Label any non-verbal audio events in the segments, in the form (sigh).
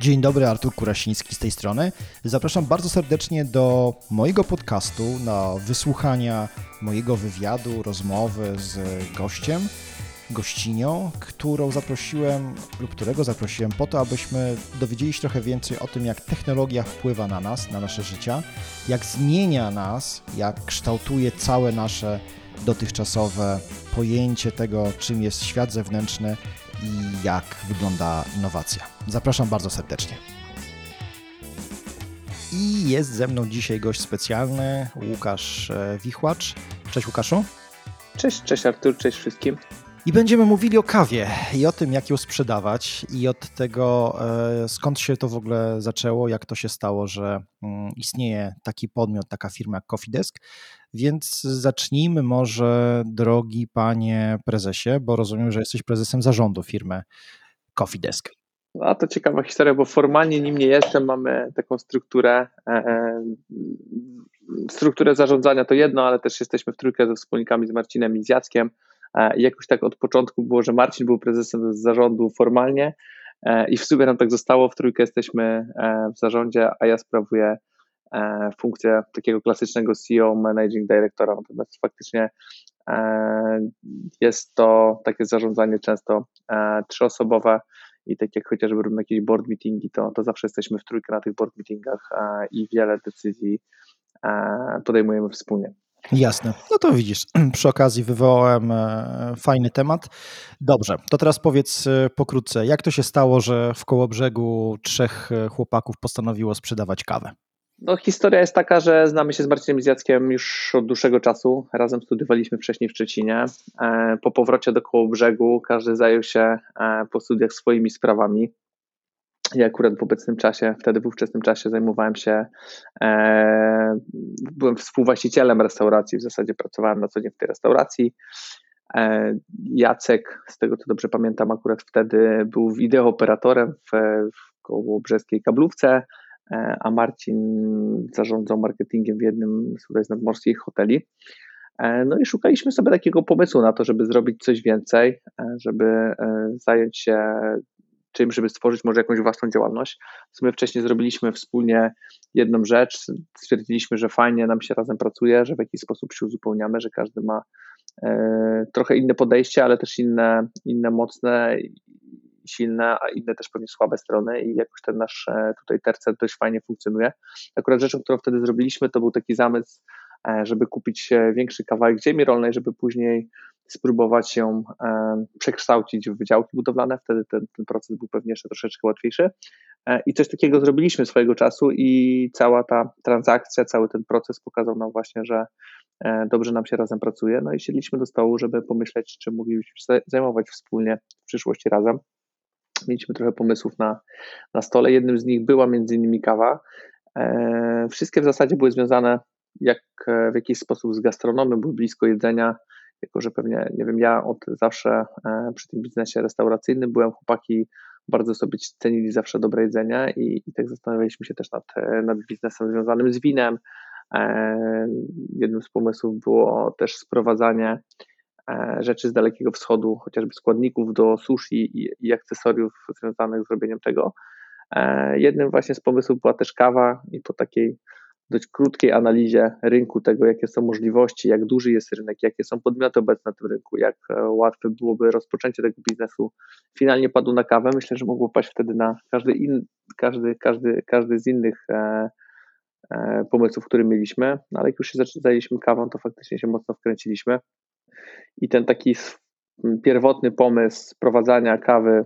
Dzień dobry, Artur Kurasiński z tej strony. Zapraszam bardzo serdecznie do mojego podcastu na wysłuchania mojego wywiadu, rozmowy z gościem, gościnią, którą zaprosiłem lub którego zaprosiłem po to, abyśmy dowiedzieli się trochę więcej o tym, jak technologia wpływa na nas, na nasze życia, jak zmienia nas, jak kształtuje całe nasze dotychczasowe pojęcie tego, czym jest świat zewnętrzny i jak wygląda innowacja. Zapraszam bardzo serdecznie. I jest ze mną dzisiaj gość specjalny, Łukasz e, Wichłacz. Cześć Łukaszu. Cześć, cześć Artur, cześć wszystkim. I będziemy mówili o kawie i o tym, jak ją sprzedawać, i od tego, e, skąd się to w ogóle zaczęło, jak to się stało, że mm, istnieje taki podmiot, taka firma jak Coffee Desk. Więc zacznijmy może, drogi panie prezesie, bo rozumiem, że jesteś prezesem zarządu firmy Coffee Desk. No to ciekawa historia, bo formalnie nim nie jestem, mamy taką strukturę, e, e, strukturę zarządzania to jedno, ale też jesteśmy w trójkę ze wspólnikami z Marcinem i z Jackiem. E, I jakoś tak od początku było, że Marcin był prezesem zarządu formalnie i w sumie nam tak zostało, w trójkę jesteśmy w zarządzie, a ja sprawuję funkcję takiego klasycznego CEO, managing directora, natomiast faktycznie jest to takie zarządzanie często trzyosobowe i tak jak chociażby robimy jakieś board meetingi, to, to zawsze jesteśmy w trójkę na tych board meetingach i wiele decyzji podejmujemy wspólnie. Jasne. No to widzisz, (clears throat) przy okazji wywołałem e, fajny temat. Dobrze, to teraz powiedz e, pokrótce, jak to się stało, że w Kołobrzegu trzech e, chłopaków postanowiło sprzedawać kawę? No, historia jest taka, że znamy się z Marcinem Zjackiem już od dłuższego czasu. Razem studiowaliśmy wcześniej w Szczecinie. Po powrocie do Kołobrzegu każdy zajął się po studiach swoimi sprawami. Ja akurat w obecnym czasie, wtedy w ówczesnym czasie zajmowałem się, e, byłem współwłaścicielem restauracji, w zasadzie pracowałem na co dzień w tej restauracji. E, Jacek, z tego co dobrze pamiętam, akurat wtedy był wideooperatorem w, w koło brzeskiej kablówce, e, a Marcin zarządzał marketingiem w jednym z nadmorskich hoteli. E, no i szukaliśmy sobie takiego pomysłu na to, żeby zrobić coś więcej, e, żeby e, zająć się czym, żeby stworzyć może jakąś własną działalność. W sumie wcześniej zrobiliśmy wspólnie jedną rzecz, stwierdziliśmy, że fajnie nam się razem pracuje, że w jakiś sposób się uzupełniamy, że każdy ma e, trochę inne podejście, ale też inne, inne mocne, silne, a inne też pewnie słabe strony i jakoś ten nasz e, tutaj tercet dość fajnie funkcjonuje. Akurat rzeczą, którą wtedy zrobiliśmy, to był taki zamysł, e, żeby kupić większy kawałek ziemi rolnej, żeby później spróbować ją e, przekształcić w wydziałki budowlane, wtedy ten, ten proces był pewnie jeszcze troszeczkę łatwiejszy. E, I coś takiego zrobiliśmy swojego czasu i cała ta transakcja, cały ten proces pokazał nam właśnie, że e, dobrze nam się razem pracuje. No i siedliśmy do stołu, żeby pomyśleć, czy moglibyśmy zajmować wspólnie w przyszłości razem. Mieliśmy trochę pomysłów na, na stole. Jednym z nich była między innymi kawa. Wszystkie w zasadzie były związane jak w jakiś sposób z gastronomią, były blisko jedzenia, jako że pewnie, nie wiem, ja od zawsze e, przy tym biznesie restauracyjnym byłem, chłopaki bardzo sobie cenili zawsze dobre jedzenie i, i tak zastanawialiśmy się też nad, e, nad biznesem związanym z winem. E, jednym z pomysłów było też sprowadzanie rzeczy z Dalekiego Wschodu, chociażby składników do sushi i, i akcesoriów związanych z robieniem tego. Jednym właśnie z pomysłów była też kawa i po takiej dość krótkiej analizie rynku, tego jakie są możliwości, jak duży jest rynek, jakie są podmioty obecne na tym rynku, jak e, łatwe byłoby rozpoczęcie tego biznesu, finalnie padł na kawę. Myślę, że mogło paść wtedy na każdy, in, każdy, każdy, każdy z innych e, e, pomysłów, które mieliśmy, no, ale jak już się zajęliśmy kawą, to faktycznie się mocno wkręciliśmy i ten taki pierwotny pomysł sprowadzania kawy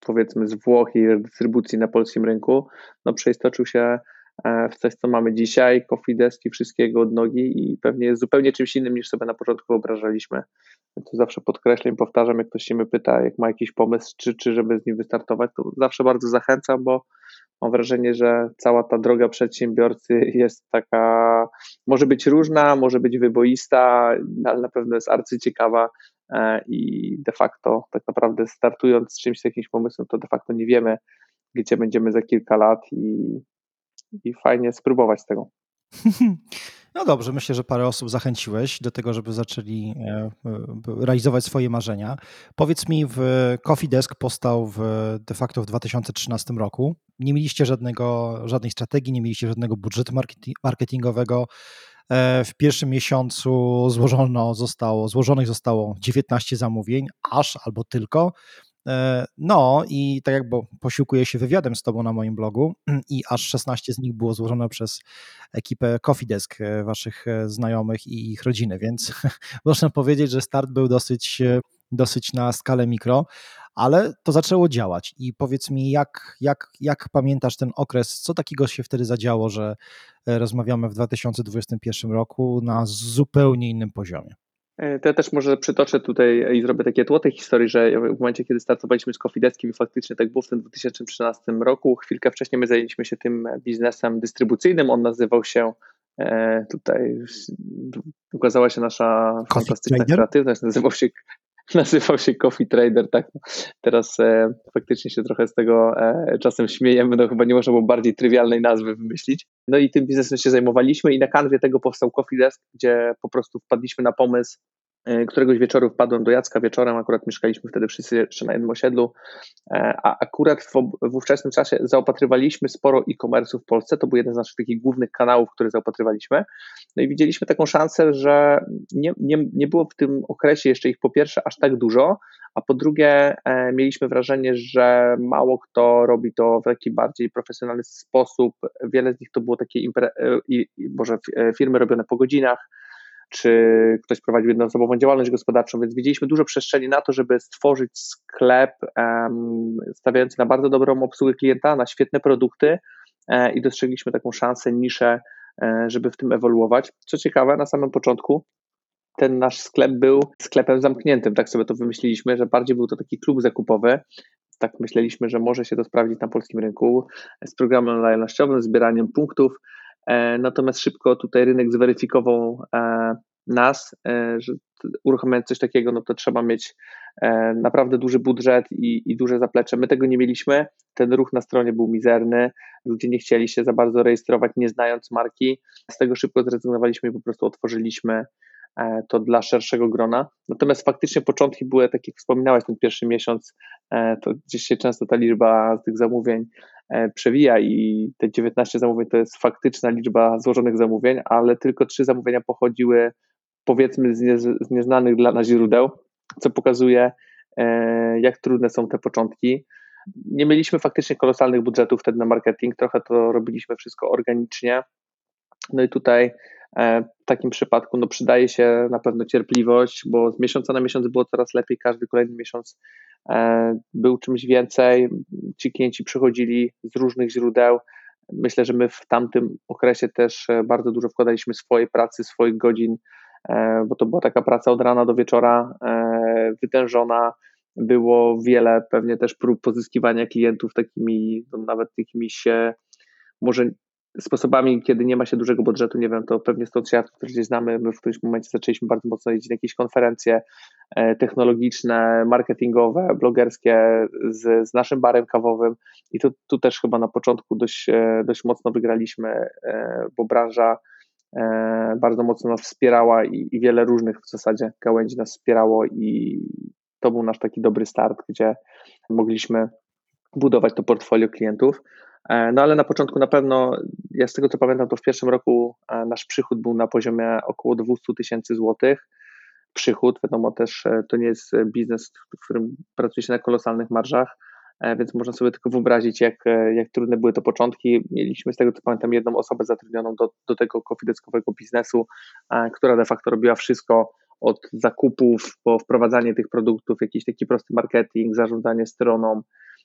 powiedzmy z Włoch i dystrybucji na polskim rynku, no przeistoczył się E, w coś, co mamy dzisiaj, kofideski, wszystkiego od nogi i pewnie jest zupełnie czymś innym niż sobie na początku wyobrażaliśmy. To zawsze podkreślam, powtarzam, jak ktoś się mnie pyta, jak ma jakiś pomysł, czy, czy żeby z nim wystartować, to zawsze bardzo zachęcam, bo mam wrażenie, że cała ta droga przedsiębiorcy jest taka, może być różna, może być wyboista, ale na pewno jest arcyciekawa e, i de facto tak naprawdę startując z czymś, z jakimś pomysłem, to de facto nie wiemy, gdzie będziemy za kilka lat i i fajnie spróbować tego. (laughs) No dobrze, myślę, że parę osób zachęciłeś do tego, żeby zaczęli e, e, realizować swoje marzenia. Powiedz mi, w Coffee Desk powstał w, de facto w 2013 roku. Nie mieliście żadnego, żadnej strategii, nie mieliście żadnego budżetu marketingowego. E, w pierwszym miesiącu złożono zostało, złożonych zostało 19 zamówień, aż albo tylko. E, no i tak jak bo posiłkuję się wywiadem z tobą na moim blogu i aż 16 z nich było złożone przez ekipę Coffee Desk, e, waszych e, znajomych i ich rodziny, więc (laughs) można powiedzieć, że start był dosyć, dosyć na skalę mikro, ale to zaczęło działać i powiedz mi, jak, jak, jak pamiętasz ten okres, co takiego się wtedy zadziało, że rozmawiamy w 2021 roku na zupełnie innym poziomie? E, to ja też może przytoczę tutaj i zrobię takie tło tej historii, że w momencie, kiedy startowaliśmy z Kofideskiem i faktycznie tak było w tym 2013 roku, chwilkę wcześniej my zajęliśmy się tym biznesem dystrybucyjnym, on nazywał się e, tutaj ukazała się nasza Coffee fantastyczna Trader? kreatywność, nazywał się (laughs) nazywał się Coffee Trader, tak. Teraz e, faktycznie się trochę z tego e, czasem śmiejemy, no chyba nie można było bardziej trywialnej nazwy wymyślić. No i tym biznesem się zajmowaliśmy i na kanwie tego powstał Coffee Desk, gdzie po prostu wpadliśmy na pomysł, któregoś wieczoru wpadłem do Jacka wieczorem, akurat mieszkaliśmy wtedy wszyscy jeszcze na jednym osiedlu, e, a akurat w, w ówczesnym czasie zaopatrywaliśmy sporo e-commerce'u w Polsce, to był jeden z naszych takich głównych kanałów, który zaopatrywaliśmy, no i widzieliśmy taką szansę, że nie, nie, nie było w tym okresie jeszcze ich po pierwsze aż tak dużo, a po drugie e, mieliśmy wrażenie, że mało kto robi to w taki bardziej profesjonalny sposób, wiele z nich to było takie impre, i, może firmy robione po godzinach, czy ktoś prowadził jednoosobową działalność gospodarczą, więc widzieliśmy dużo przestrzeni na to, żeby stworzyć sklep um, stawiający na bardzo dobrą obsługę klienta, na świetne produkty e, i dostrzegliśmy taką szansę, niszę, e, żeby w tym ewoluować. Co ciekawe, na samym początku ten nasz sklep był sklepem zamkniętym, tak sobie to wymyśliliśmy, że bardziej był to taki klub zakupowy, tak myśleliśmy, że może się to sprawdzić na polskim rynku z programem lojalnościowym, zbieraniem punktów, natomiast szybko tutaj rynek zweryfikował e, nas, e, że uruchamiając coś takiego, no to trzeba mieć naprawdę duży budżet i, i duże zaplecze. My tego nie mieliśmy, ten ruch na stronie był mizerny, ludzie nie chcieli się za bardzo rejestrować, nie znając marki. Z tego szybko zrezygnowaliśmy i po prostu otworzyliśmy to dla szerszego grona. Natomiast faktycznie początki były, tak jak wspominałeś, ten pierwszy miesiąc, to gdzieś się często ta liczba tych zamówień E, przewija i te 19 zamówień to jest faktyczna liczba złożonych zamówień, ale tylko trzy zamówienia pochodziły powiedzmy z, nie, z nieznanych dla nas źródeł, co pokazuje e, jak trudne są te początki. Nie mieliśmy faktycznie kolosalnych budżetów wtedy na marketing, trochę to robiliśmy wszystko organicznie. No i tutaj e, w takim przypadku no, przydaje się na pewno cierpliwość, bo z miesiąca na miesiąc było coraz lepiej, każdy kolejny miesiąc E, był czymś więcej. Ci klienci przychodzili z różnych źródeł. Myślę, że my w tamtym okresie też e, bardzo dużo wkładaliśmy swojej pracy, swoich godzin, e, bo to była taka praca od rana do wieczora, wytężona. Było wiele pewnie też prób pozyskiwania klientów takimi, no nawet jakimiś może sposobami, kiedy nie ma się dużego budżetu, nie wiem, to pewnie stąd się gdzieś znamy, my w którymś momencie zaczęliśmy bardzo mocno jeździć na jakieś konferencje e, technologiczne, marketingowe, blogerskie z, z naszym barem kawowym i tu, tu też chyba na początku dość, e, dość mocno wygraliśmy, e, bo branża bardzo mocno nas wspierała i, i wiele różnych w zasadzie gałęzi nas wspierało i to był nasz taki dobry start, gdzie mogliśmy budować to portfolio klientów. E, no ale na początku na pewno, ja z tego co pamiętam, to w pierwszym roku e, nasz przychód był na poziomie około 200 tysięcy złotych. Przychód, wiadomo też, e, to nie jest biznes, w którym pracuje się na kolosalnych marżach, więc można sobie tylko wyobrazić, jak, jak trudne były to początki. Mieliśmy z tego co pamiętam jedną osobę zatrudnioną do, do tego konfideckowego biznesu, która de facto robiła wszystko od zakupów po wprowadzanie tych produktów, jakiś taki prosty marketing, zarządzanie stroną,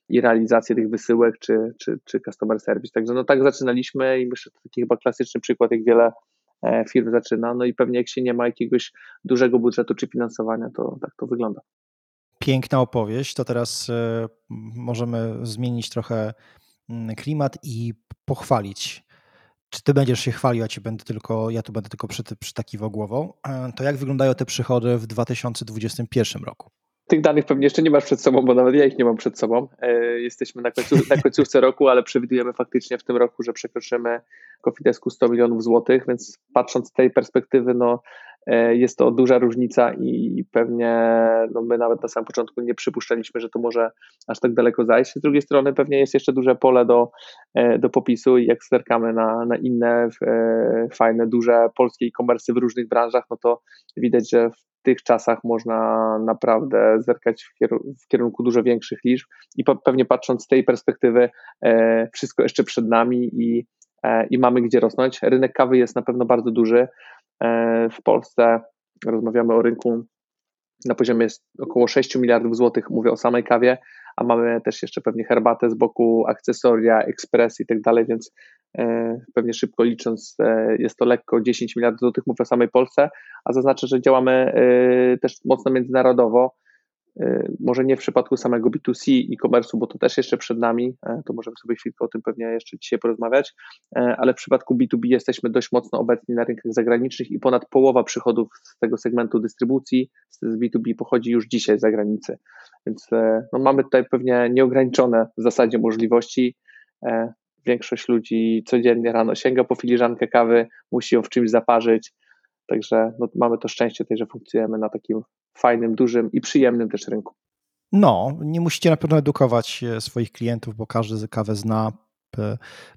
i realizację tych wysyłek, czy, czy, czy customer service. Także no tak zaczynaliśmy i myślę, że to taki chyba klasyczny przykład, jak wiele e, firm zaczyna. No i pewnie jak się nie ma jakiegoś dużego budżetu czy finansowania, to tak to wygląda. Piękna opowieść. To teraz e, możemy zmienić trochę mm, klimat i pochwalić. Czy ty będziesz się chwalił, ja, ci będę tylko, ja tu będę tylko przy, przytakiwał głową. E, to jak wyglądają te przychody w 2021 roku? Tych danych pewnie jeszcze nie masz przed sobą, bo nawet ja ich nie mam przed sobą. E, jesteśmy na, końcu, na końcówce roku, ale przewidujemy faktycznie w tym roku, że przekroczymy Kofidesku 100 milionów złotych, więc patrząc z tej perspektywy, no, e, jest to duża różnica i pewnie no, my nawet na samym początku nie przypuszczaliśmy, że to może aż tak daleko zajść. Z drugiej strony pewnie jest jeszcze duże pole do, e, do popisu i jak zerkamy na, na inne fajne, duże polskie e-commerce w różnych branżach, no to widać, że w tych czasach można naprawdę zerkać w, kierunku dużo większych liczb i pewnie patrząc z tej perspektywy, e, wszystko jeszcze przed nami i, e, i mamy gdzie rosnąć. Rynek kawy jest na pewno bardzo duży. E, w Polsce rozmawiamy o rynku na poziomie około 6 miliardów złotych, mówię o samej kawie, a mamy też jeszcze pewnie herbatę z boku, akcesoria, ekspres i tak dalej, więc pewnie szybko licząc e, jest to lekko 10 miliardów złotych, mówię o samej Polsce, a zaznaczę, że działamy e, też mocno międzynarodowo, może nie w przypadku samego B2C e-commerce'u, bo to też jeszcze przed nami, e, to możemy sobie chwilkę o tym pewnie jeszcze dzisiaj porozmawiać, e, ale w przypadku B2B jesteśmy dość mocno obecni na rynkach zagranicznych i ponad połowa przychodów z tego segmentu dystrybucji z B2B pochodzi już dzisiaj z zagranicy. Więc e, no, mamy tutaj pewnie nieograniczone w zasadzie możliwości. Większość ludzi codziennie rano sięga po filiżankę kawy, musi ją w czymś zaparzyć, Także no, mamy to szczęście tutaj, że funkcjonujemy na takim fajnym, dużym i przyjemnym też rynku. No, nie musicie na pewno edukować e, swoich klientów, bo każdy kawę zna.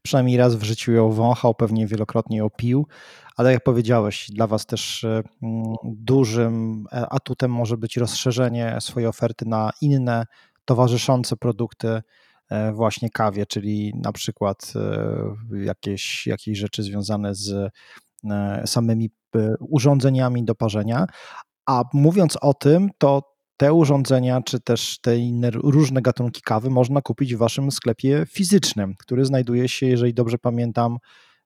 Przynajmniej raz w życiu ją wąchał, pewnie wielokrotnie ją pił, ale jak powiedziałeś, dla Was też e, dużym e, atutem może być rozszerzenie swojej oferty na inne towarzyszące produkty właśnie kawie, czyli na przykład jakieś, jakieś rzeczy związane z samymi urządzeniami do parzenia. A mówiąc o tym, to te urządzenia, czy też te inne różne gatunki kawy można kupić w waszym sklepie fizycznym, który znajduje się, jeżeli dobrze pamiętam,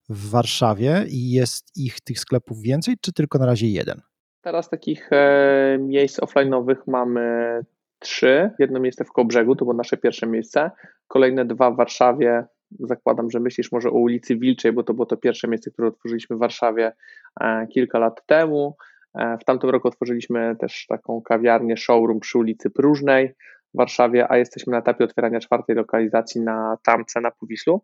w Warszawie i jest ich tych sklepów więcej, czy tylko na razie jeden? Teraz takich e, miejsc offline'owych mamy trzy. Jedno miejsce w Kołbrzegu, to było nasze pierwsze miejsce. Kolejne dwa w Warszawie. Zakładam, że myślisz może o ulicy Wilczej, bo to było to pierwsze miejsce, które otworzyliśmy w Warszawie e, kilka lat temu. E, w tamtym roku otworzyliśmy też taką kawiarnię, showroom przy ulicy Próżnej w Warszawie, a jesteśmy na etapie otwierania czwartej lokalizacji na Tamce na Powiślu.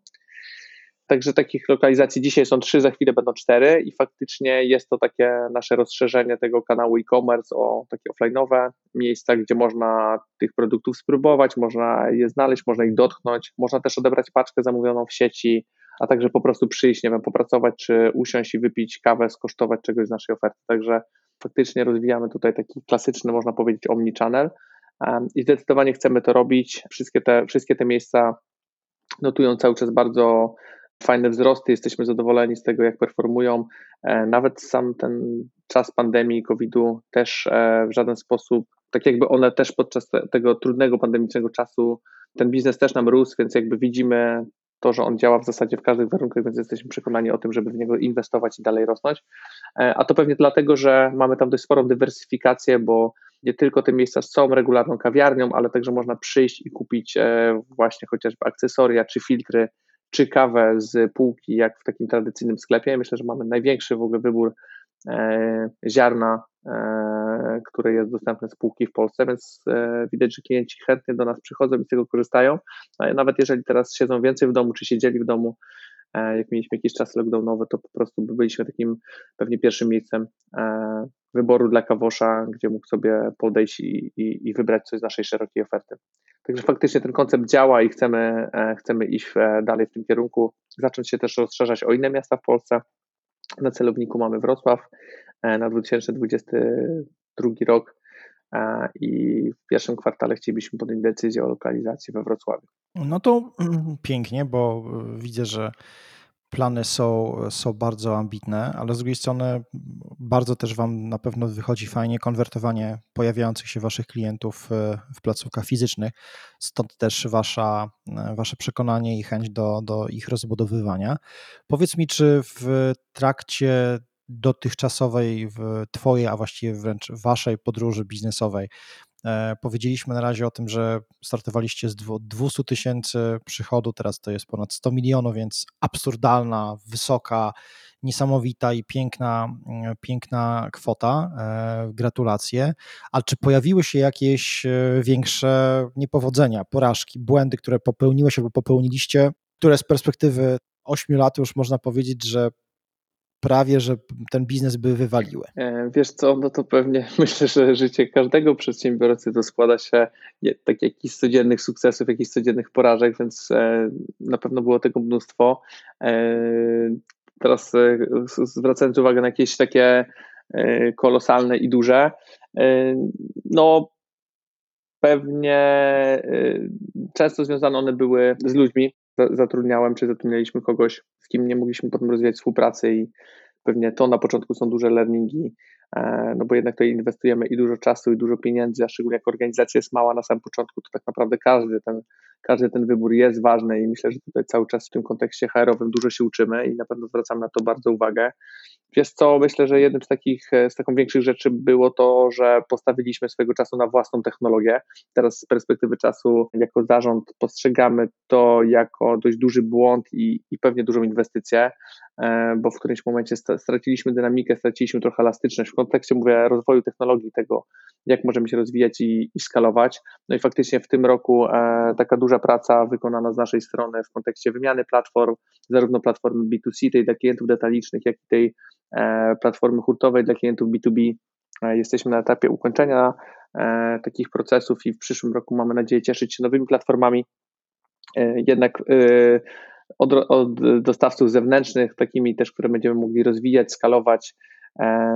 Także takich lokalizacji dzisiaj są trzy, za chwilę będą cztery i faktycznie jest to takie nasze rozszerzenie tego kanału e-commerce o takie offline'owe miejsca, gdzie można tych produktów spróbować, można je znaleźć, można ich dotknąć, można też odebrać paczkę zamówioną w sieci, a także po prostu przyjść, nie wiem, popracować, czy usiąść i wypić kawę, skosztować czegoś z naszej oferty. Także faktycznie rozwijamy tutaj taki klasyczny, można powiedzieć, omnichannel i zdecydowanie chcemy to robić. Wszystkie te, wszystkie te miejsca notują cały czas bardzo fajne wzrosty, jesteśmy zadowoleni z tego, jak performują. E, nawet sam ten czas pandemii, COVID-u też e, w żaden sposób, tak jakby one też podczas tego trudnego pandemicznego czasu, ten biznes też nam rósł, więc jakby widzimy to, że on działa w zasadzie w każdych warunkach, więc jesteśmy przekonani o tym, żeby w niego inwestować i dalej rosnąć. E, a to pewnie dlatego, że mamy tam dość sporą dywersyfikację, bo nie tylko te miejsca są regularną kawiarnią, ale także można przyjść i kupić właśnie chociażby akcesoria czy filtry czy kawę z półki, jak w takim tradycyjnym sklepie. Myślę, że mamy największy w ogóle wybór e, ziarna, e, które jest dostępne z półki w Polsce, więc e, widać, że klienci chętnie do nas przychodzą i z tego korzystają. Nawet jeżeli teraz siedzą więcej w domu, czy siedzieli w domu, jak mieliśmy jakiś czas lockdownowy, to po prostu byliśmy takim pewnie pierwszym miejscem wyboru dla kawosza, gdzie mógł sobie podejść i, i, i wybrać coś z naszej szerokiej oferty. Także faktycznie ten koncept działa i chcemy, e, chcemy iść e, dalej w tym kierunku, zacząć się też rozszerzać o inne miasta w Polsce. Na celowniku mamy Wrocław e, na 2022 rok i w pierwszym kwartale chcielibyśmy podjąć decyzję o lokalizacji we Wrocławiu. No to (clears throat) pięknie, bo widzę, że plany są, są bardzo ambitne, ale z drugiej strony bardzo też Wam na pewno wychodzi fajnie konwertowanie pojawiających się Waszych klientów e, w placówkach fizycznych. Stąd też Wasza, e, wasze przekonanie i chęć do, do ich rozbudowywania. Powiedz mi, czy w trakcie dotychczasowej, Twojej, a właściwie wręcz Waszej podróży biznesowej, powiedzieliśmy na razie o tym, że startowaliście z 200 tysięcy przychodu, teraz to jest ponad 100 milionów, więc absurdalna, wysoka niesamowita i piękna, mm, piękna kwota. E, gratulacje. Ale czy pojawiły się jakieś e, większe niepowodzenia, porażki, błędy, które popełniłeś albo popełniliście, które z perspektywy 8 lat już można powiedzieć, że prawie, że ten biznes by wywaliły? E, wiesz co, no to pewnie (laughs) myślę, że życie każdego przedsiębiorcy to składa się tak jakichś codziennych sukcesów, jakichś codziennych porażek, więc e, na pewno było tego mnóstwo. E, teraz zwracając uwagę na jakieś takie kolosalne i duże, no pewnie często związane one były z ludźmi, zatrudniałem, czy zatrudnialiśmy kogoś, z kim nie mogliśmy potem rozwijać współpracy i pewnie to na początku są duże learningi, e, no bo jednak tutaj inwestujemy i dużo czasu, i dużo pieniędzy, a szczególnie jak organizacja jest mała na samym początku, to tak naprawdę każdy ten, każdy ten wybór jest ważny i myślę, że tutaj cały czas w tym kontekście HR-owym dużo się uczymy i na pewno zwracam na to bardzo uwagę. Wiesz co, myślę, że jednym z takich, z taką większych rzeczy było to, że postawiliśmy swojego czasu na własną technologię. Teraz z perspektywy czasu jako zarząd postrzegamy to jako dość duży błąd i, i pewnie dużą inwestycję, e, bo w którymś momencie straciliśmy dynamikę, straciliśmy trochę elastyczność w kontekście, mówię, rozwoju technologii, tego jak możemy się rozwijać i, i skalować. No i faktycznie w tym roku e, taka duża praca wykonana z naszej strony w kontekście wymiany platform, zarówno platformy B2C, tej dla klientów detalicznych, jak i tej E, platformy hurtowej dla klientów B2B. E, jesteśmy na etapie ukończenia e, takich procesów i w przyszłym roku mamy nadzieję cieszyć się nowymi platformami. Jednak od, od dostawców zewnętrznych, takimi też, które będziemy mogli rozwijać, skalować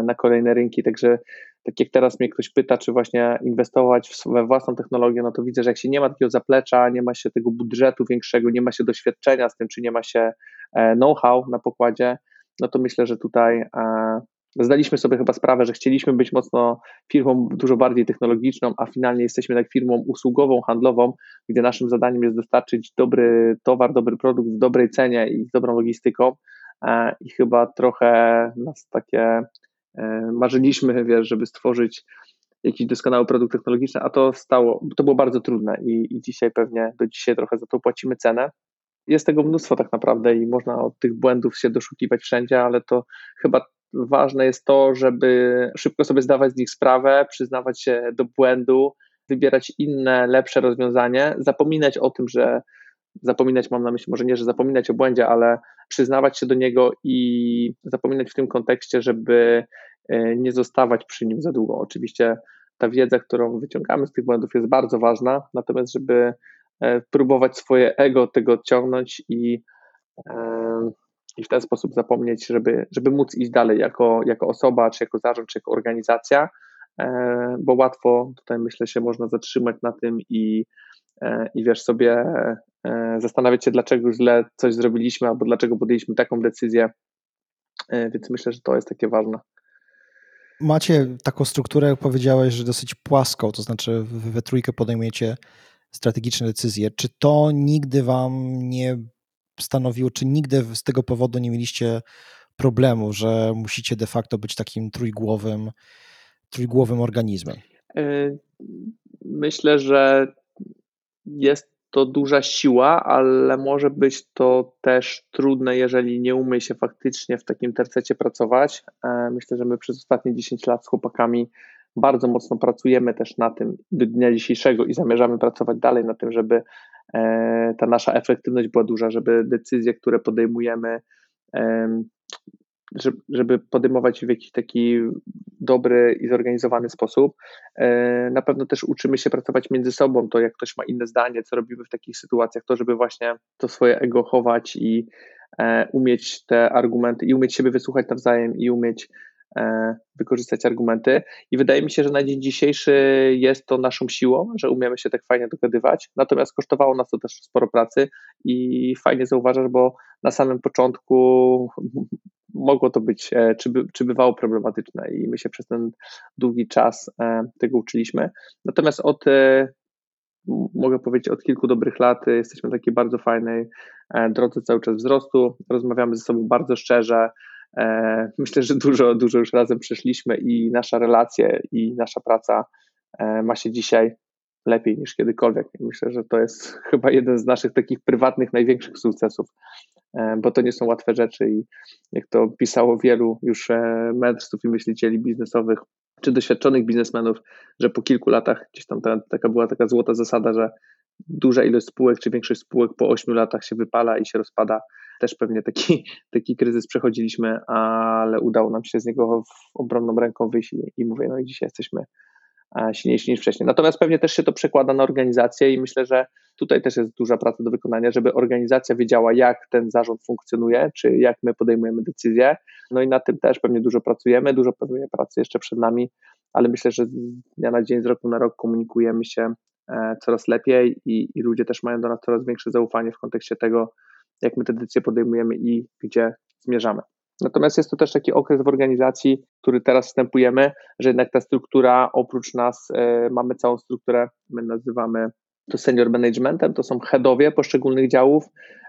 na kolejne rynki. Także tak jak teraz mnie ktoś pyta, czy właśnie inwestować we własną technologię, no to widzę, że jak się nie ma takiego zaplecza, nie ma się tego budżetu większego, nie ma się doświadczenia z tym, czy nie ma się know-how na pokładzie, no to myślę, że tutaj e, zdaliśmy sobie chyba sprawę, że chcieliśmy być mocno firmą dużo bardziej technologiczną, a finalnie jesteśmy tak firmą usługową, handlową, gdzie naszym zadaniem jest dostarczyć dobry towar, dobry produkt w dobrej cenie i z dobrą logistyką. E, I chyba trochę nas takie e, marzyliśmy, wiesz, żeby stworzyć jakiś doskonały produkt technologiczny, a to stało, to było bardzo trudne i, i dzisiaj pewnie do dzisiaj trochę za to płacimy cenę. Jest tego mnóstwo tak naprawdę i można od tych błędów się doszukiwać wszędzie, ale to chyba ważne jest to, żeby szybko sobie zdawać z nich sprawę, przyznawać się do błędu, wybierać inne, lepsze rozwiązanie, zapominać o tym, że zapominać mam na myśli, może nie, że zapominać o błędzie, ale przyznawać się do niego i zapominać w tym kontekście, żeby e, nie zostawać przy nim za długo. Oczywiście ta wiedza, którą wyciągamy z tych błędów jest bardzo ważna, natomiast żeby próbować swoje ego tego odciągnąć i, e, i w ten sposób zapomnieć, żeby, żeby móc iść dalej jako, jako osoba, czy jako zarząd, czy jako organizacja, e, bo łatwo tutaj myślę się można zatrzymać na tym i, i wiesz sobie zastanawiać się, dlaczego źle coś zrobiliśmy, albo dlaczego podjęliśmy taką decyzję. Więc myślę, że to jest takie ważne. Macie taką strukturę, powiedziałeś, że dosyć płaską, to znaczy we trójkę podejmujecie strategiczne decyzje. Czy to nigdy Wam nie stanowiło, czy nigdy z tego powodu nie mieliście problemu, że musicie de facto być takim trójgłowym, trójgłowym organizmem? Y, myślę, że jest to duża siła, ale może być to też trudne, jeżeli nie umie się faktycznie w takim tercecie pracować. E, myślę, że my przez ostatnie 10 lat z chłopakami bardzo mocno pracujemy też na tym do dnia dzisiejszego i zamierzamy pracować dalej na tym, żeby e, ta nasza efektywność była duża, żeby decyzje, które podejmujemy, żeby podejmować w jakiś taki dobry i zorganizowany sposób. E, na pewno też uczymy się pracować między sobą, to jak ktoś ma inne zdanie, co robimy w takich sytuacjach, to żeby właśnie to swoje ego chować i e, umieć te argumenty i umieć siebie wysłuchać nawzajem i umieć E, wykorzystać argumenty. I wydaje mi się, że na dzień dzisiejszy jest to naszą siłą, że umiemy się tak fajnie dogadywać. Natomiast kosztowało nas to też sporo pracy i fajnie zauważasz, bo na samym początku (laughs) mogło to być, e, czy, by, czy bywało problematyczne i my się przez ten długi czas e, tego uczyliśmy. Natomiast od mogę powiedzieć, od kilku dobrych lat jesteśmy w takiej bardzo fajnej drodze cały czas wzrostu. Rozmawiamy ze sobą bardzo szczerze, E, myślę, że dużo, dużo już razem przeszliśmy i nasza relacja i nasza praca e, ma się dzisiaj lepiej niż kiedykolwiek. Myślę, że to jest (laughs) chyba jeden z naszych takich prywatnych największych sukcesów bo to nie są łatwe rzeczy i jak to pisało wielu już mędrców i myślicieli biznesowych, czy doświadczonych biznesmenów, że po kilku latach gdzieś tam ta, taka była taka złota zasada, że duża ilość spółek, czy większość spółek po 8 latach się wypala i się rozpada. Też pewnie taki, (laughs) taki kryzys przechodziliśmy, ale udało nam się z niego obronną ręką wyjść i, i mówię, no i dzisiaj jesteśmy e, silniejsi niż wcześniej. Natomiast pewnie też się to przekłada na organizację i myślę, że tutaj też jest duża praca do wykonania, żeby organizacja wiedziała, jak ten zarząd funkcjonuje, czy jak my podejmujemy decyzje. No i na tym też pewnie dużo pracujemy, dużo pewnie pracy jeszcze przed nami, ale myślę, że z dnia na dzień, z roku na rok komunikujemy się E, coraz lepiej i, i ludzie też mają do nas coraz większe zaufanie w kontekście tego, jak my te decyzje podejmujemy i gdzie zmierzamy. Natomiast jest to też taki okres w organizacji, który teraz wstępujemy, że jednak ta struktura, oprócz nas, y, mamy całą strukturę, my nazywamy to senior managementem, to są headowie poszczególnych działów,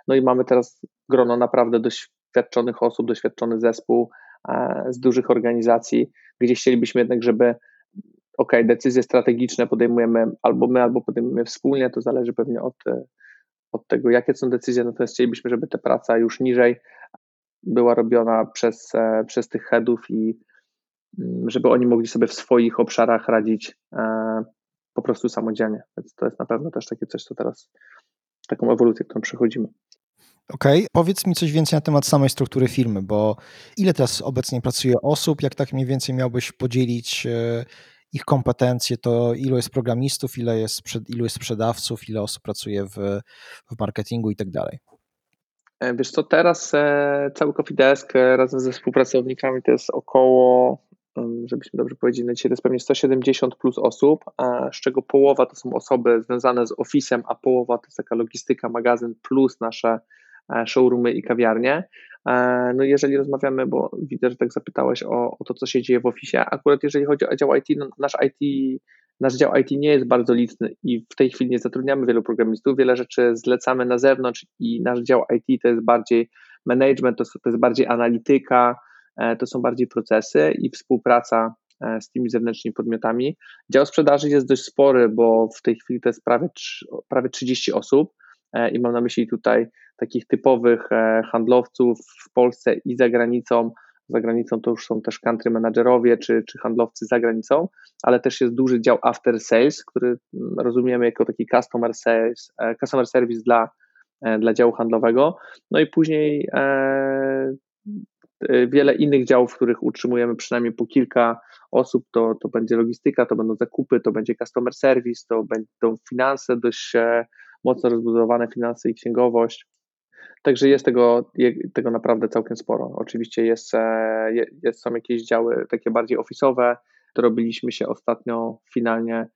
no i mamy teraz grono naprawdę doświadczonych osób, doświadczony zespół y, z dużych organizacji, gdzie chcielibyśmy jednak, żeby ok, decyzje strategiczne podejmujemy albo my, albo podejmujemy wspólnie, to zależy pewnie od, e, od tego, jakie są decyzje, natomiast chcielibyśmy, żeby ta praca już niżej była robiona przez, e, przez tych headów i mm, żeby oni mogli sobie w swoich obszarach radzić e, po prostu samodzielnie. Więc to jest na pewno też takie coś, co teraz, taką ewolucję, którą przechodzimy. Okej, okay. powiedz mi coś więcej na temat samej struktury firmy, bo ile teraz obecnie pracuje osób, jak tak mniej więcej miałbyś podzielić ich kompetencje, to ilu jest programistów, ile jest, ilu jest sprzedawców, ile osób pracuje w, w marketingu i tak dalej. E, wiesz co, teraz e, cały Coffee Desk e, razem ze współpracownikami to jest około, żebyśmy dobrze powiedzieli, na to jest pewnie 170 plus osób, z czego połowa to są osoby związane z Office'em, a połowa to jest taka logistyka, magazyn plus nasze showroomy i kawiarnie. E, no jeżeli rozmawiamy, bo widzę, że tak zapytałeś o, o to, co się dzieje w Office, akurat jeżeli chodzi o dział IT, no nasz IT, nasz dział IT nie jest bardzo liczny i w tej chwili nie zatrudniamy wielu programistów, wiele rzeczy zlecamy na zewnątrz i nasz dział IT to jest bardziej management, to, to jest bardziej analityka, e, to są bardziej procesy i współpraca e, z tymi zewnętrznymi podmiotami. Dział sprzedaży jest dość spory, bo w tej chwili to jest prawie, prawie 30 osób i mam na myśli tutaj takich typowych e, handlowców w Polsce i za granicą. Za granicą to już są też country managerowie czy, czy handlowcy za granicą, ale też jest duży dział after sales, który mm, rozumiemy jako taki customer, sales, e, customer service dla, e, dla działu handlowego. No i później wiele innych działów, w których utrzymujemy przynajmniej po kilka osób, to, to będzie logistyka, to będą zakupy, to będzie customer service, to będą finanse, dość mocno rozbudowane finanse i księgowość. Także jest tego, tego naprawdę całkiem sporo. Oczywiście jest, e, jest, są jakieś działy takie bardziej ofisowe. To robiliśmy się ostatnio finalnie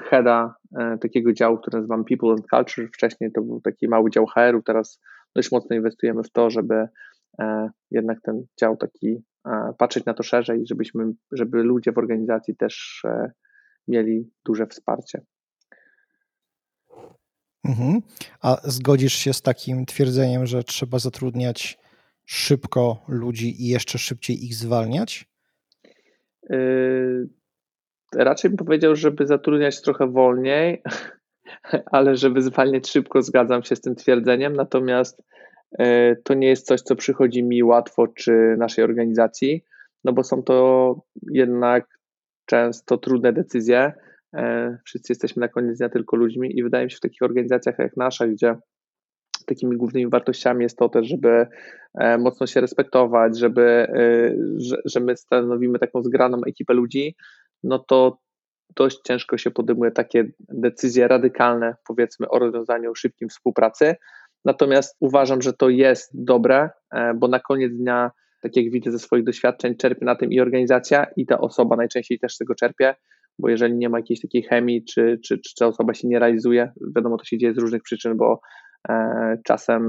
heada e, takiego działu, który nazywam People and Culture. Wcześniej to był taki mały dział HR-u, teraz dość mocno inwestujemy w to, żeby e, jednak ten dział taki patrzeć na to szerzej, żebyśmy, żeby ludzie w organizacji też mieli duże wsparcie. Mhm. A zgodzisz się z takim twierdzeniem, że trzeba zatrudniać szybko ludzi i jeszcze szybciej ich zwalniać? Yy, raczej bym powiedział, żeby zatrudniać trochę wolniej, (laughs) ale żeby zwalniać szybko, zgadzam się z tym twierdzeniem. Natomiast yy, to nie jest coś, co przychodzi mi łatwo czy naszej organizacji, no bo są to jednak często trudne decyzje wszyscy jesteśmy na koniec dnia tylko ludźmi i wydaje mi się w takich organizacjach jak nasza, gdzie takimi głównymi wartościami jest to też, żeby e, mocno się respektować, żeby, e, że, że my stanowimy taką zgraną ekipę ludzi, no to dość ciężko się podejmuje takie decyzje radykalne, powiedzmy, o rozwiązaniu szybkim współpracy. Natomiast uważam, że to jest dobre, bo na koniec dnia, tak jak widzę ze swoich doświadczeń, czerpie na tym i organizacja, i ta osoba najczęściej też z tego czerpie, bo jeżeli nie ma jakiejś takiej chemii, czy, czy, czy ta osoba się nie realizuje, wiadomo, to się dzieje z różnych przyczyn, bo e, czasem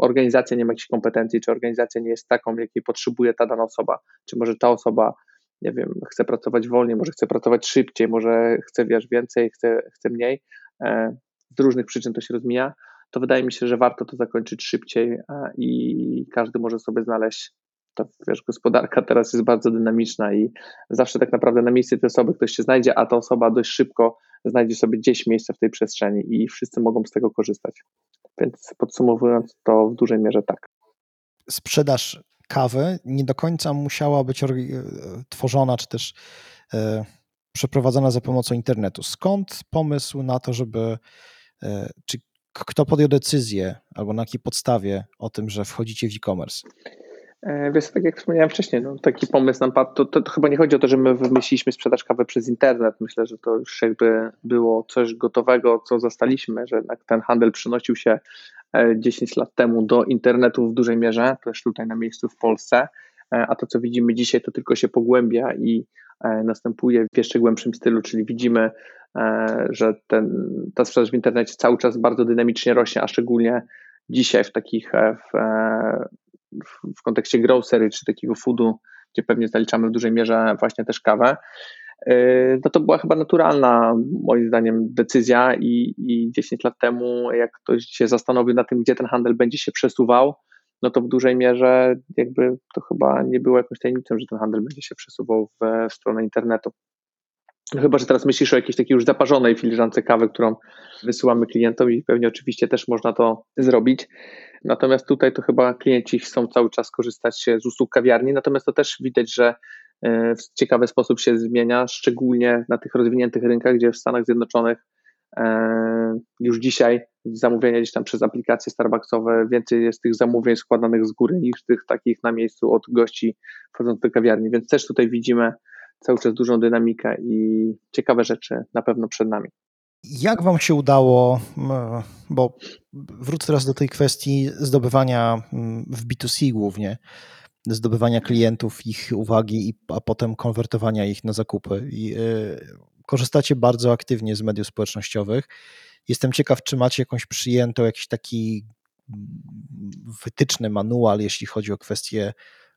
organizacja nie ma jakichś kompetencji, czy organizacja nie jest taką, jakiej potrzebuje ta dana osoba, czy może ta osoba, nie wiem, chce pracować wolniej, może chce pracować szybciej, może chce, wiesz, więcej, chce, chce mniej, e, z różnych przyczyn to się rozmija, to wydaje mi się, że warto to zakończyć szybciej e, i każdy może sobie znaleźć ta wiesz, gospodarka teraz jest bardzo dynamiczna i zawsze tak naprawdę na miejsce tej osoby ktoś się znajdzie, a ta osoba dość szybko znajdzie sobie gdzieś miejsce w tej przestrzeni i wszyscy mogą z tego korzystać. Więc podsumowując, to w dużej mierze tak. sprzedaż kawy nie do końca musiała być tworzona, czy też przeprowadzana za pomocą internetu. Skąd pomysł na to, żeby, czy kto podjął decyzję, albo na jakiej podstawie o tym, że wchodzicie w e-commerce? E, wiesz, tak jak wspomniałem wcześniej, no, taki pomysł nam padł, to, to, to, chyba nie chodzi o to, że my wymyśliliśmy sprzedaż kawy przez internet. Myślę, że to już jakby było coś gotowego, co zastaliśmy, że jednak ten handel przynosił się 10 e, lat temu do internetu w dużej mierze, też tutaj na miejscu w Polsce, e, a to, co widzimy dzisiaj, to tylko się pogłębia i następuje w jeszcze głębszym stylu, czyli widzimy, że ten, ta sprzedaż w internecie cały czas bardzo dynamicznie rośnie, a szczególnie dzisiaj w takich w, w kontekście grocery czy takiego foodu, gdzie pewnie zaliczamy w dużej mierze właśnie też kawę, yy, no to była chyba naturalna, moim zdaniem, decyzja i, i 10 lat temu, jak ktoś się zastanowił na tym, gdzie ten handel będzie się przesuwał, no to w dużej mierze jakby to chyba nie było jakąś tajemnicą, że ten handel będzie się przesuwał w, w stronę internetu. No chyba, że teraz myślisz o jakiejś takiej już zaparzonej filiżance kawy, którą wysyłamy klientom i pewnie oczywiście też można to zrobić. Natomiast tutaj to chyba klienci chcą cały czas korzystać z usług kawiarni, natomiast to też widać, że e, w ciekawy sposób się zmienia, szczególnie na tych rozwiniętych rynkach, gdzie w Stanach Zjednoczonych e, już dzisiaj zamówienia gdzieś tam przez aplikacje Starbucksowe, więcej jest tych zamówień składanych z góry niż tych takich na miejscu od gości wchodzących do kawiarni, więc też tutaj widzimy cały czas dużą dynamikę i ciekawe rzeczy na pewno przed nami. Jak Wam się udało, bo wrócę teraz do tej kwestii zdobywania w B2C głównie, zdobywania klientów, ich uwagi, a potem konwertowania ich na zakupy. I, y, korzystacie bardzo aktywnie z mediów społecznościowych. Jestem ciekaw, czy macie jakąś przyjętą, jakiś taki wytyczny manual, jeśli chodzi o kwestie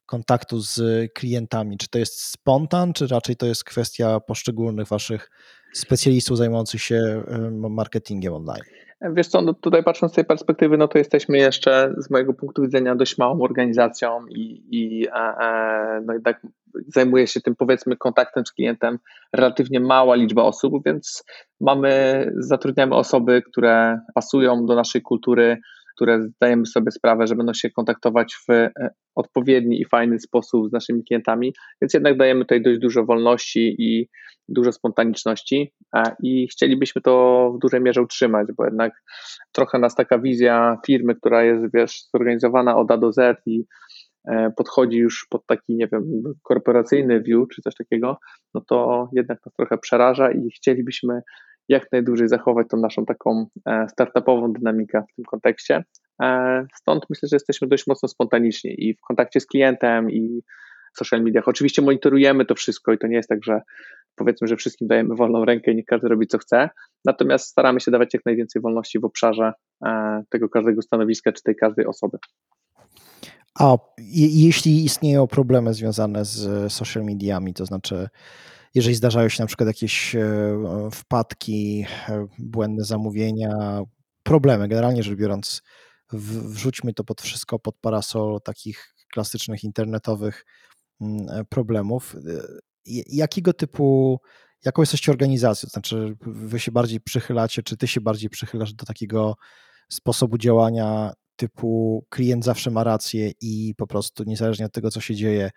kontaktu z klientami? Czy to jest spontan, czy raczej to jest kwestia poszczególnych waszych specjalistów zajmujących się marketingiem online? Wiesz co, no tutaj patrząc z tej perspektywy, no to jesteśmy jeszcze z mojego punktu widzenia dość małą organizacją i, i e, e, no jednak zajmuje się tym powiedzmy kontaktem z klientem relatywnie mała liczba osób, więc mamy, zatrudniamy osoby, które pasują do naszej kultury, które zdajemy sobie sprawę, że będą się kontaktować w e, odpowiedni i fajny sposób z naszymi klientami, więc jednak dajemy tutaj dość dużo wolności i dużo spontaniczności i chcielibyśmy to w dużej mierze utrzymać, bo jednak trochę nas taka wizja firmy, która jest wiesz, zorganizowana od A do Z i e, podchodzi już pod taki, nie wiem, korporacyjny view czy coś takiego, no to jednak nas trochę przeraża i chcielibyśmy jak najdłużej zachować tą naszą taką e, startupową dynamikę w tym kontekście. E, stąd myślę, że jesteśmy dość mocno spontaniczni i w kontakcie z klientem i w social mediach. Oczywiście monitorujemy to wszystko i to nie jest tak, że powiedzmy, że wszystkim dajemy wolną rękę i niech każdy robi co chce, natomiast staramy się dawać jak najwięcej wolności w obszarze e, tego każdego stanowiska czy tej każdej osoby. A jeśli istnieją problemy związane z social mediami, to znaczy jeżeli zdarzają się na przykład jakieś e, wpadki, e, błędne zamówienia, problemy, generalnie rzecz biorąc, wrzućmy to pod wszystko, pod parasol takich klasycznych internetowych mm, e, problemów. Jakiego typu, jaką jesteście organizacją? Znaczy, wy się bardziej przychylacie, czy ty się bardziej przychylasz do takiego sposobu działania typu klient zawsze ma rację i po prostu niezależnie od tego, co się dzieje,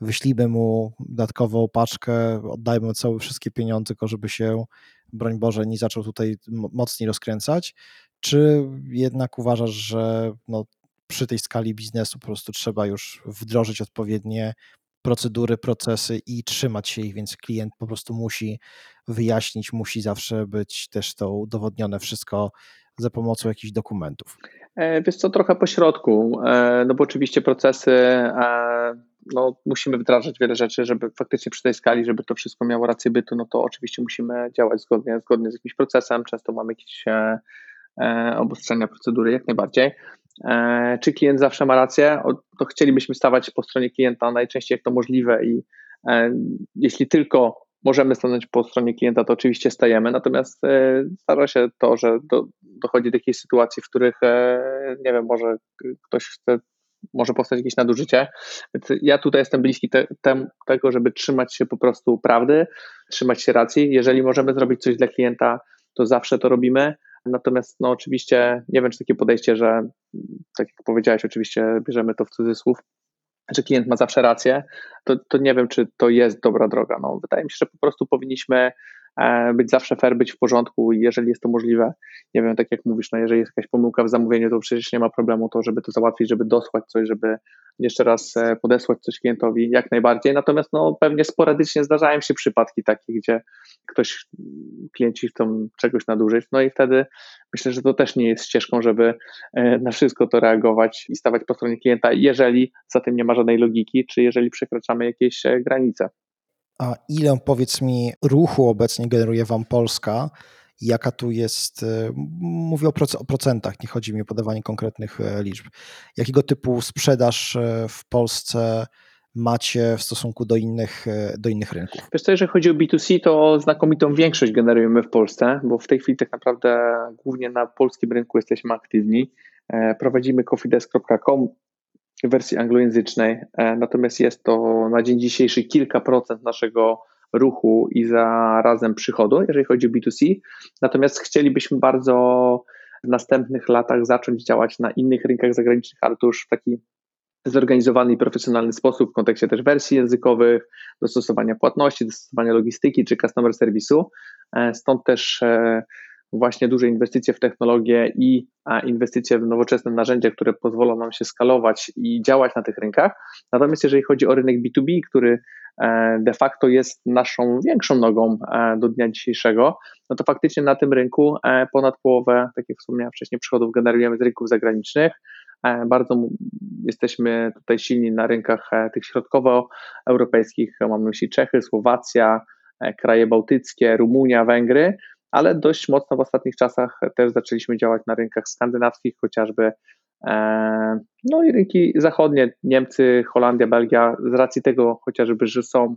wyślijmy mu dodatkową paczkę, oddajmy całe wszystkie pieniądze, tylko żeby się, broń Boże, nie zaczął tutaj mocniej rozkręcać, czy jednak uważasz, że no, przy tej skali biznesu po prostu trzeba już wdrożyć odpowiednie procedury, procesy i trzymać się ich, więc klient po prostu musi wyjaśnić, musi zawsze być też to udowodnione wszystko za pomocą jakichś dokumentów. E, wiesz co, trochę po środku, e, no bo oczywiście procesy e, no, musimy wdrażać wiele rzeczy, żeby faktycznie przy tej skali, żeby to wszystko miało rację bytu, no to oczywiście musimy działać zgodnie, zgodnie z jakimś procesem, często mamy jakieś obostrzenia procedury, jak najbardziej. Czy klient zawsze ma rację? To chcielibyśmy stawać po stronie klienta najczęściej jak to możliwe i jeśli tylko możemy stanąć po stronie klienta, to oczywiście stajemy, natomiast e, zdarza się to, że do, dochodzi do jakiejś sytuacji, w których, e, nie wiem, może ktoś chce może powstać jakieś nadużycie. Więc ja tutaj jestem bliski te, tego, żeby trzymać się po prostu prawdy, trzymać się racji. Jeżeli możemy zrobić coś dla klienta, to zawsze to robimy. Natomiast no oczywiście nie wiem, czy takie podejście, że tak jak powiedziałeś, oczywiście bierzemy to w cudzysłów, że klient ma zawsze rację, to, to nie wiem, czy to jest dobra droga. No, wydaje mi się, że po prostu powinniśmy być zawsze fair, być w porządku jeżeli jest to możliwe, nie wiem, tak jak mówisz, no jeżeli jest jakaś pomyłka w zamówieniu, to przecież nie ma problemu to, żeby to załatwić, żeby dosłać coś, żeby jeszcze raz e, podesłać coś klientowi, jak najbardziej. Natomiast no pewnie sporadycznie zdarzają się przypadki takie, gdzie ktoś, klienci chcą czegoś nadużyć, no i wtedy myślę, że to też nie jest ścieżką, żeby e, na wszystko to reagować i stawać po stronie klienta, jeżeli za tym nie ma żadnej logiki, czy jeżeli przekraczamy jakieś granice. A ile, powiedz mi, ruchu obecnie generuje Wam Polska? Jaka tu jest, e, mówię o procentach, nie chodzi mi o podawanie konkretnych e, liczb. Jakiego typu sprzedaż e, w Polsce macie w stosunku do innych, do innych rynków? Wiesz co, jeżeli chodzi o B2C, to znakomitą większość generujemy w Polsce, bo w tej chwili tak naprawdę głównie na polskim rynku jesteśmy aktywni. Prowadzimy coffeedesk.com, wersji anglojęzycznej, e, natomiast jest to na dzień dzisiejszy kilka procent naszego ruchu i zarazem przychodu, jeżeli chodzi o B2C. Natomiast chcielibyśmy bardzo w następnych latach zacząć działać na innych rynkach zagranicznych, ale to już w taki zorganizowany i profesjonalny sposób w kontekście też wersji językowych, dostosowania płatności, dostosowania logistyki czy customer serwisu. E, stąd też e, właśnie duże inwestycje w technologię i inwestycje w nowoczesne narzędzia, które pozwolą nam się skalować i działać na tych rynkach. Natomiast jeżeli chodzi o rynek B2B, który e, de facto jest naszą większą nogą e, do dnia dzisiejszego, no to faktycznie na tym rynku e, ponad połowę, tak jak wspomniałem wcześniej, przychodów generujemy z rynków zagranicznych. Bardzo jesteśmy tutaj silni na rynkach tych środkowoeuropejskich, mam na myśli Czechy, Słowacja, kraje bałtyckie, Rumunia, Węgry ale dość mocno w ostatnich czasach też zaczęliśmy działać na rynkach skandynawskich, chociażby e, no i rynki zachodnie, Niemcy, Holandia, Belgia, z racji tego chociażby, że są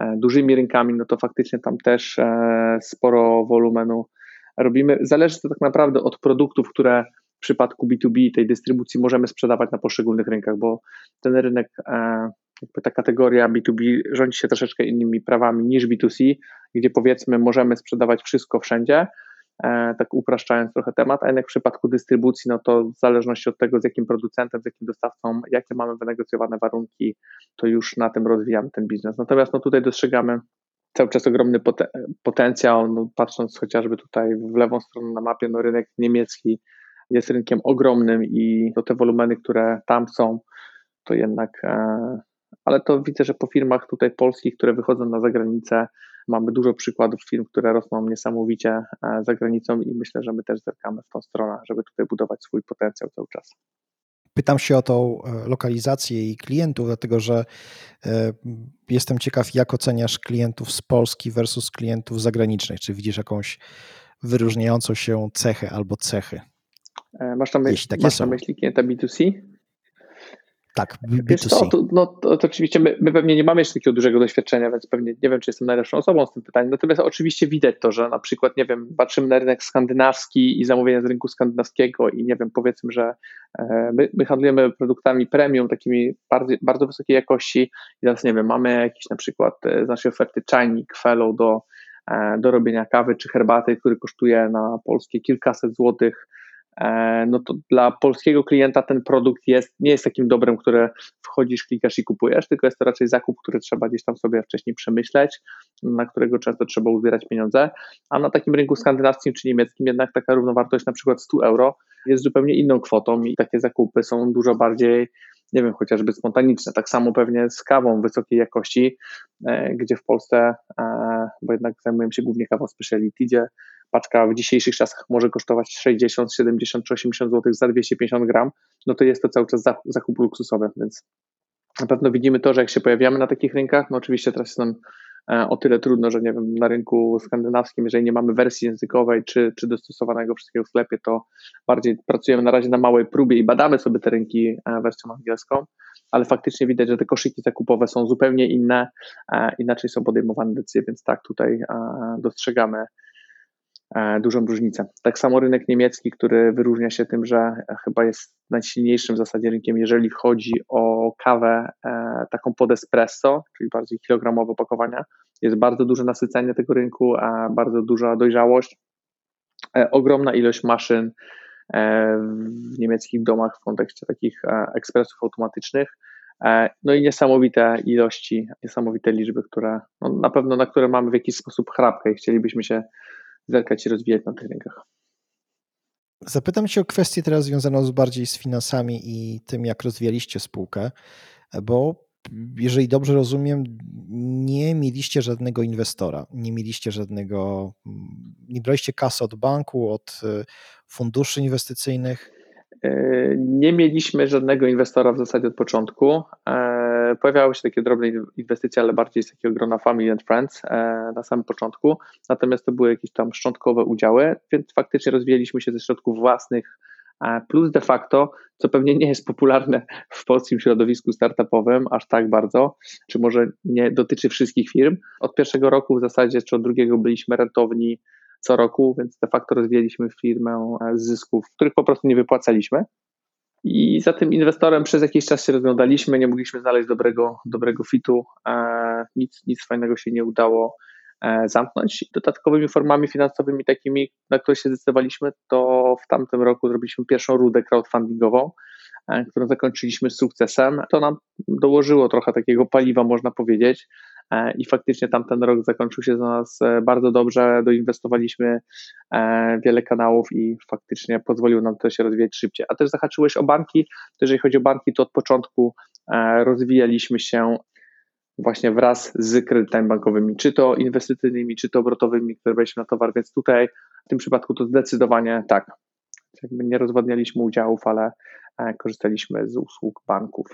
e, dużymi rynkami, no to faktycznie tam też e, sporo wolumenu robimy. Zależy to tak naprawdę od produktów, które w przypadku B2B tej dystrybucji możemy sprzedawać na poszczególnych rynkach, bo ten rynek jakby ta kategoria B2B rządzi się troszeczkę innymi prawami niż B2C, gdzie powiedzmy możemy sprzedawać wszystko wszędzie, e, tak upraszczając trochę temat, a jednak w przypadku dystrybucji, no to w zależności od tego, z jakim producentem, z jakim dostawcą, jakie mamy wynegocjowane warunki, to już na tym rozwijamy ten biznes. Natomiast no tutaj dostrzegamy cały czas ogromny potencjał, no patrząc chociażby tutaj w lewą stronę na mapie, no rynek niemiecki jest rynkiem ogromnym i to te wolumeny, które tam są, to jednak e, ale to widzę, że po firmach tutaj polskich, które wychodzą na zagranicę, mamy dużo przykładów firm, które rosną niesamowicie e, za granicą i myślę, że my też zerkamy w tą stronę, żeby tutaj budować swój potencjał cały czas. Pytam się o tą e, lokalizację i klientów, dlatego że e, jestem ciekaw, jak oceniasz klientów z Polski versus klientów zagranicznych. Czy widzisz jakąś wyróżniającą się cechę albo cechy? Masz na, myśl, masz na myśli klienta B2C? Tak, Wiesz co, to, no, to, to oczywiście my, my, pewnie nie mamy jeszcze takiego dużego doświadczenia, więc pewnie nie wiem, czy jestem najlepszą osobą z tym pytaniem. Natomiast oczywiście widać to, że na przykład, nie wiem, patrzymy na rynek skandynawski i zamówienia z rynku skandynawskiego i nie wiem, powiedzmy, że e, my, my handlujemy produktami premium, takimi bardzo, bardzo wysokiej jakości. I teraz, nie wiem, mamy jakiś na przykład e, z naszej oferty czajnik, fellow do, e, do robienia kawy czy herbaty, który kosztuje na polskie kilkaset złotych, no to dla polskiego klienta ten produkt jest, nie jest takim dobrem, które wchodzisz, klikasz i kupujesz, tylko jest to raczej zakup, który trzeba gdzieś tam sobie wcześniej przemyśleć, na którego często trzeba uzbierać pieniądze, a na takim rynku skandynawskim czy niemieckim jednak taka równowartość na przykład 100 euro jest zupełnie inną kwotą i takie zakupy są dużo bardziej nie wiem, chociażby spontaniczne. Tak samo pewnie z kawą wysokiej jakości, e, gdzie w Polsce, e, bo jednak zajmujemy się głównie kawą speciality, gdzie paczka w dzisiejszych czasach może kosztować 60, 70 czy 80 zł za 250 gram, no to jest to cały czas zakup luksusowy, więc na pewno widzimy to, że jak się pojawiamy na takich rynkach, no oczywiście teraz jest nam o tyle trudno, że nie wiem, na rynku skandynawskim, jeżeli nie mamy wersji językowej czy, czy dostosowanego wszystkiego w sklepie, to bardziej pracujemy na razie na małej próbie i badamy sobie te rynki e, wersją angielską, ale faktycznie widać, że te koszyki zakupowe są zupełnie inne, e, inaczej są podejmowane decyzje, więc tak, tutaj dostrzegamy E, dużą różnicę. Tak samo rynek niemiecki, który wyróżnia się tym, że chyba jest najsilniejszym w zasadzie rynkiem, jeżeli chodzi o kawę e, taką pod espresso, czyli bardziej kilogramowe opakowania. Jest bardzo duże nasycenie tego rynku, a bardzo duża dojrzałość. ogromna ilość maszyn w niemieckich domach w kontekście takich ekspresów automatycznych. No i niesamowite ilości, niesamowite liczby, które no na pewno na które mamy w jakiś sposób chrapkę i chcielibyśmy się zerkać i rozwijać na tych rynkach. Zapytam Cię o kwestię teraz związaną z bardziej z finansami i tym, jak rozwijaliście spółkę, bo jeżeli dobrze rozumiem, nie mieliście żadnego inwestora, nie mieliście żadnego, nie braliście kasy od banku, od y, funduszy inwestycyjnych. E, nie mieliśmy żadnego inwestora w zasadzie od początku. E, pojawiały się takie drobne inwestycje, ale bardziej z takiego grona Family and Friends e, na samym początku. Natomiast to były jakieś tam szczątkowe udziały, więc faktycznie rozwijaliśmy się ze środków własnych. Plus de facto, co pewnie nie jest popularne w polskim środowisku startupowym aż tak bardzo, czy może nie dotyczy wszystkich firm. Od pierwszego roku w zasadzie, czy od drugiego byliśmy rentowni co roku, więc de facto rozwijaliśmy firmę z zysków, których po prostu nie wypłacaliśmy. I za tym inwestorem przez jakiś czas się rozglądaliśmy, nie mogliśmy znaleźć dobrego, dobrego fitu, nic, nic fajnego się nie udało e, zamknąć. Dodatkowymi formami finansowymi, takimi, na które się zdecydowaliśmy, to w tamtym roku zrobiliśmy pierwszą rudę crowdfundingową, e, którą zakończyliśmy z sukcesem. To nam dołożyło trochę takiego paliwa, można powiedzieć. E, i faktycznie tamten rok zakończył się dla nas e, bardzo dobrze, doinwestowaliśmy e, wiele kanałów i faktycznie pozwolił nam to się rozwijać szybciej. A też zahaczyłeś o banki, to jeżeli chodzi o banki, to od początku rozwijaliśmy się właśnie wraz z kredytami bankowymi, czy to inwestycyjnymi, czy to obrotowymi, które braliśmy na towar, więc tutaj w tym przypadku to zdecydowanie tak. Jakby nie rozwadnialiśmy udziałów, ale korzystaliśmy z usług banków.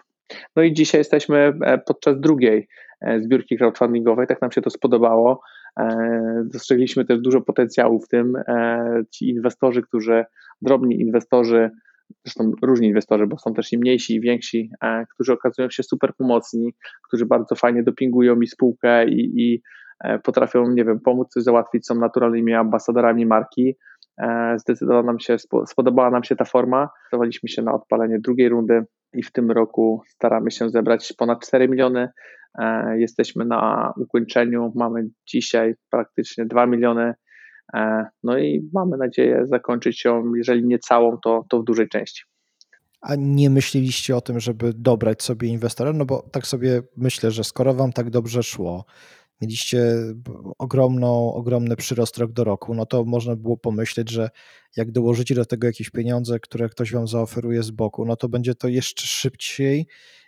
No i dzisiaj jesteśmy podczas drugiej E, zbiórki crowdfundingowej. Tak nam się to spodobało. E, dostrzegliśmy też dużo potencjału w tym. E, ci inwestorzy, którzy, drobni inwestorzy, zresztą różni inwestorzy, bo są też i mniejsi, i więksi, którzy okazują się super pomocni, którzy bardzo fajnie dopingują mi spółkę i, i potrafią, nie wiem, pomóc coś załatwić, są naturalnymi ambasadorami marki. Zdecydowała nam się, spodobała nam się ta forma. Zdecydowaliśmy się na odpalenie drugiej rundy i w tym roku staramy się zebrać ponad 4 miliony. E, jesteśmy na ukończeniu, mamy dzisiaj praktycznie 2 miliony. E, no i mamy nadzieję zakończyć ją, jeżeli nie całą, to, to w dużej części. A nie myśleliście o tym, żeby dobrać sobie inwestora? No bo tak sobie myślę, że skoro wam tak dobrze szło, mieliście ogromną, ogromny przyrost rok do roku, no to można było pomyśleć, że jak dołożycie do tego jakieś pieniądze, które ktoś wam zaoferuje z boku, no to będzie to jeszcze szybciej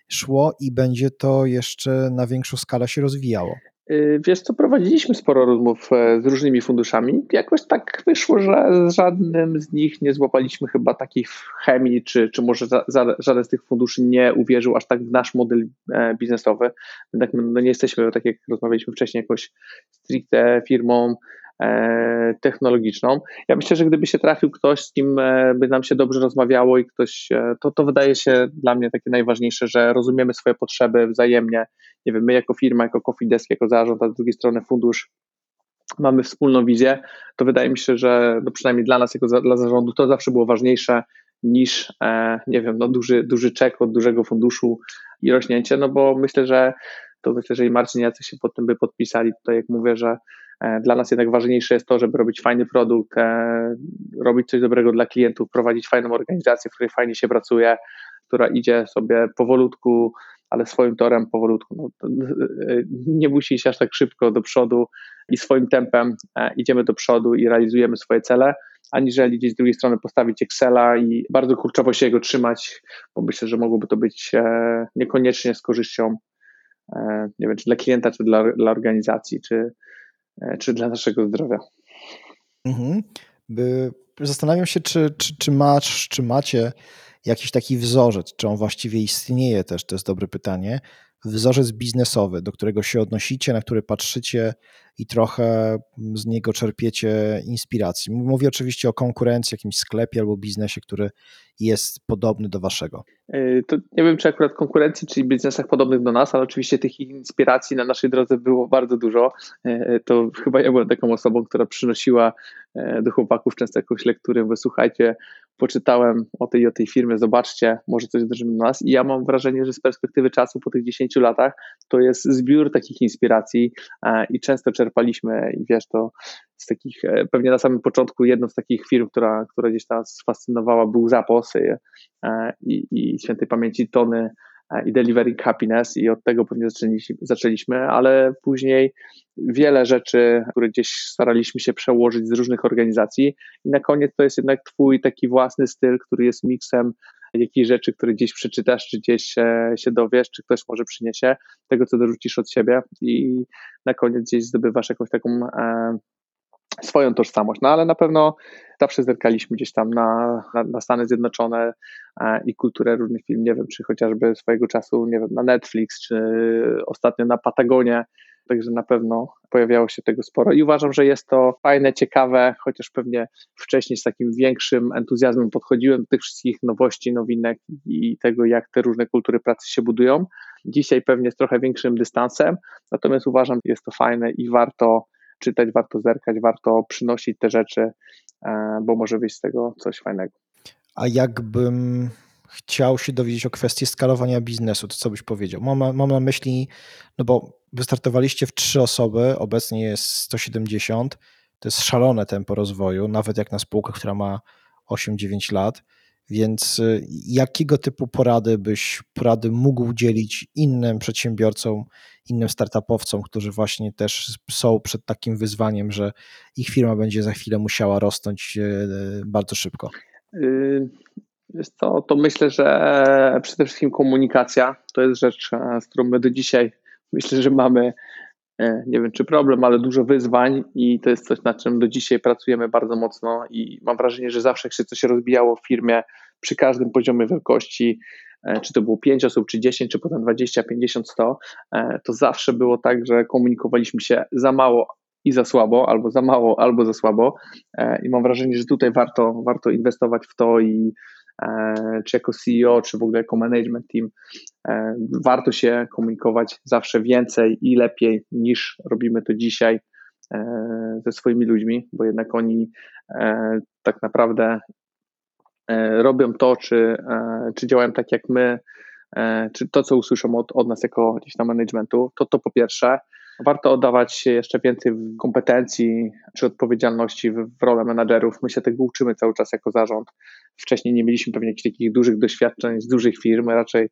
szło i będzie to jeszcze na większą skalę się rozwijało. Y, wiesz co, prowadziliśmy sporo rozmów e, z różnymi funduszami. Jakoś tak wyszło, że z żadnym z nich nie złapaliśmy chyba takich chemii, czy, czy może za, za, żaden z tych funduszy nie uwierzył aż tak w nasz model e, biznesowy. Jednak no nie jesteśmy, tak jak rozmawialiśmy wcześniej, jakoś stricte firmą technologiczną. Ja myślę, że gdyby się trafił ktoś, z kim e, by nam się dobrze rozmawiało i ktoś, e, to, to wydaje się dla mnie takie najważniejsze, że rozumiemy swoje potrzeby wzajemnie. Nie wiem, my jako firma, jako Cofidesk, jako zarząd, a z drugiej strony fundusz mamy wspólną wizję, to wydaje mi się, że no przynajmniej dla nas, jako za, dla zarządu, to zawsze było ważniejsze niż, e, nie wiem, no duży, duży czek od dużego funduszu i rośnięcie, no bo myślę, że to myślę, że i Marcin Jacek się pod tym by podpisali. Tutaj jak mówię, że E, dla nas jednak ważniejsze jest to, żeby robić fajny produkt, e, robić coś dobrego dla klientów, prowadzić fajną organizację, w której fajnie się pracuje, która idzie sobie powolutku, ale swoim torem powolutku. No, e, nie musi iść aż tak szybko do przodu i swoim tempem idziemy do przodu i realizujemy swoje cele, aniżeli gdzieś z drugiej strony postawić Excela i bardzo kurczowo się jego trzymać, bo myślę, że mogłoby to być niekoniecznie z korzyścią, nie wiem, czy dla klienta, czy dla, dla organizacji, czy, E, czy dla naszego zdrowia. Mhm. Zastanawiam się, czy, czy, czy, masz, czy macie jakiś taki wzorzec, czy on właściwie istnieje też, to jest dobre pytanie, wzorzec biznesowy, do którego się odnosicie, na który patrzycie i trochę z niego czerpiecie inspiracji. Mówię oczywiście o konkurencji, jakimś sklepie albo biznesie, który jest podobny do waszego. E, to nie wiem, czy akurat konkurencji, czyli biznesach podobnych do nas, ale oczywiście tych inspiracji na naszej drodze było bardzo dużo. E, to chyba ja byłem taką osobą, która przynosiła e, do chłopaków często jakąś lekturę, bo słuchajcie, poczytałem o tej o tej firmie, zobaczcie, może coś drżymy nas. I ja mam wrażenie, że z perspektywy czasu po tych 10 latach to jest zbiór takich inspiracji e, i często czerpaliśmy i wiesz, to z takich, e, pewnie na samym początku jedną z takich firm, która, która gdzieś nas fascynowała był Zapos e, i, i świętej pamięci Tony i Delivering Happiness i od tego pewnie zaczęliśmy, ale później wiele rzeczy, które gdzieś staraliśmy się przełożyć z różnych organizacji i na koniec to jest jednak twój taki własny styl, który jest miksem jakichś rzeczy, które gdzieś przeczytasz, czy gdzieś się, się dowiesz, czy ktoś może przyniesie, tego co dorzucisz od siebie i na koniec gdzieś zdobywasz jakąś taką e, swoją tożsamość. No ale na pewno zawsze zerkaliśmy gdzieś tam na, na, na Stany Zjednoczone e, i kulturę różnych film, nie wiem, czy chociażby swojego czasu, nie wiem, na Netflix, czy ostatnio na Patagonie, także na pewno pojawiało się tego sporo i uważam, że jest to fajne, ciekawe, chociaż pewnie wcześniej z takim większym entuzjazmem podchodziłem do tych wszystkich nowości, nowinek i tego, jak te różne kultury pracy się budują. Dzisiaj pewnie z trochę większym dystansem, natomiast uważam, że jest to fajne i warto czytać, warto zerkać, warto przynosić te rzeczy, e, bo może wyjść z tego coś fajnego. A jakbym chciał się dowiedzieć o kwestii skalowania biznesu, to co byś powiedział? Mam, mam na myśli, no bo wystartowaliście w trzy osoby, obecnie jest 170, to jest szalone tempo rozwoju, nawet jak na spółkę, która ma 8-9 lat. Więc y, jakiego typu porady byś porady mógł udzielić innym przedsiębiorcom, innym startupowcom, którzy właśnie też są przed takim wyzwaniem, że ich firma będzie za chwilę musiała rosnąć y, bardzo szybko? Y, to myślę, że przede wszystkim komunikacja to jest rzecz, e, z którą my do dzisiaj myślę, że mamy nie wiem czy problem, ale dużo wyzwań i to jest coś, nad czym do dzisiaj pracujemy bardzo mocno i mam wrażenie, że zawsze jak się coś rozbijało w firmie przy każdym poziomie wielkości, e, czy to było 5 osób, czy 10, czy potem 20, 50, 100, to zawsze było tak, że komunikowaliśmy się za mało i za słabo, albo za mało, albo za słabo i mam wrażenie, że tutaj warto, warto inwestować w to i E, czy jako CEO, czy w ogóle jako management team, e, warto się komunikować zawsze więcej i lepiej niż robimy to dzisiaj e, ze swoimi ludźmi, bo jednak oni tak naprawdę robią to, czy, czy działają tak jak my, czy to, co usłyszą od, od nas jako gdzieś tam managementu, to to po pierwsze. Warto oddawać jeszcze więcej kompetencji czy odpowiedzialności w, w rolę menadżerów. My się tego uczymy cały czas jako zarząd. Wcześniej nie mieliśmy pewnie jakichś takich dużych doświadczeń z dużych firm, raczej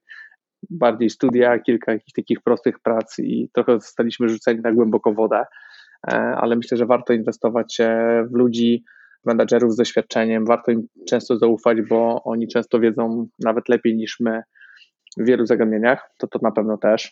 bardziej studia, kilka jakichś takich prostych prac i trochę zostaliśmy rzuceni na głęboko wodę, e, ale myślę, że warto inwestować w ludzi, menadżerów z doświadczeniem, warto im często zaufać, bo oni często wiedzą nawet lepiej niż my w wielu zagadnieniach, to to na pewno też.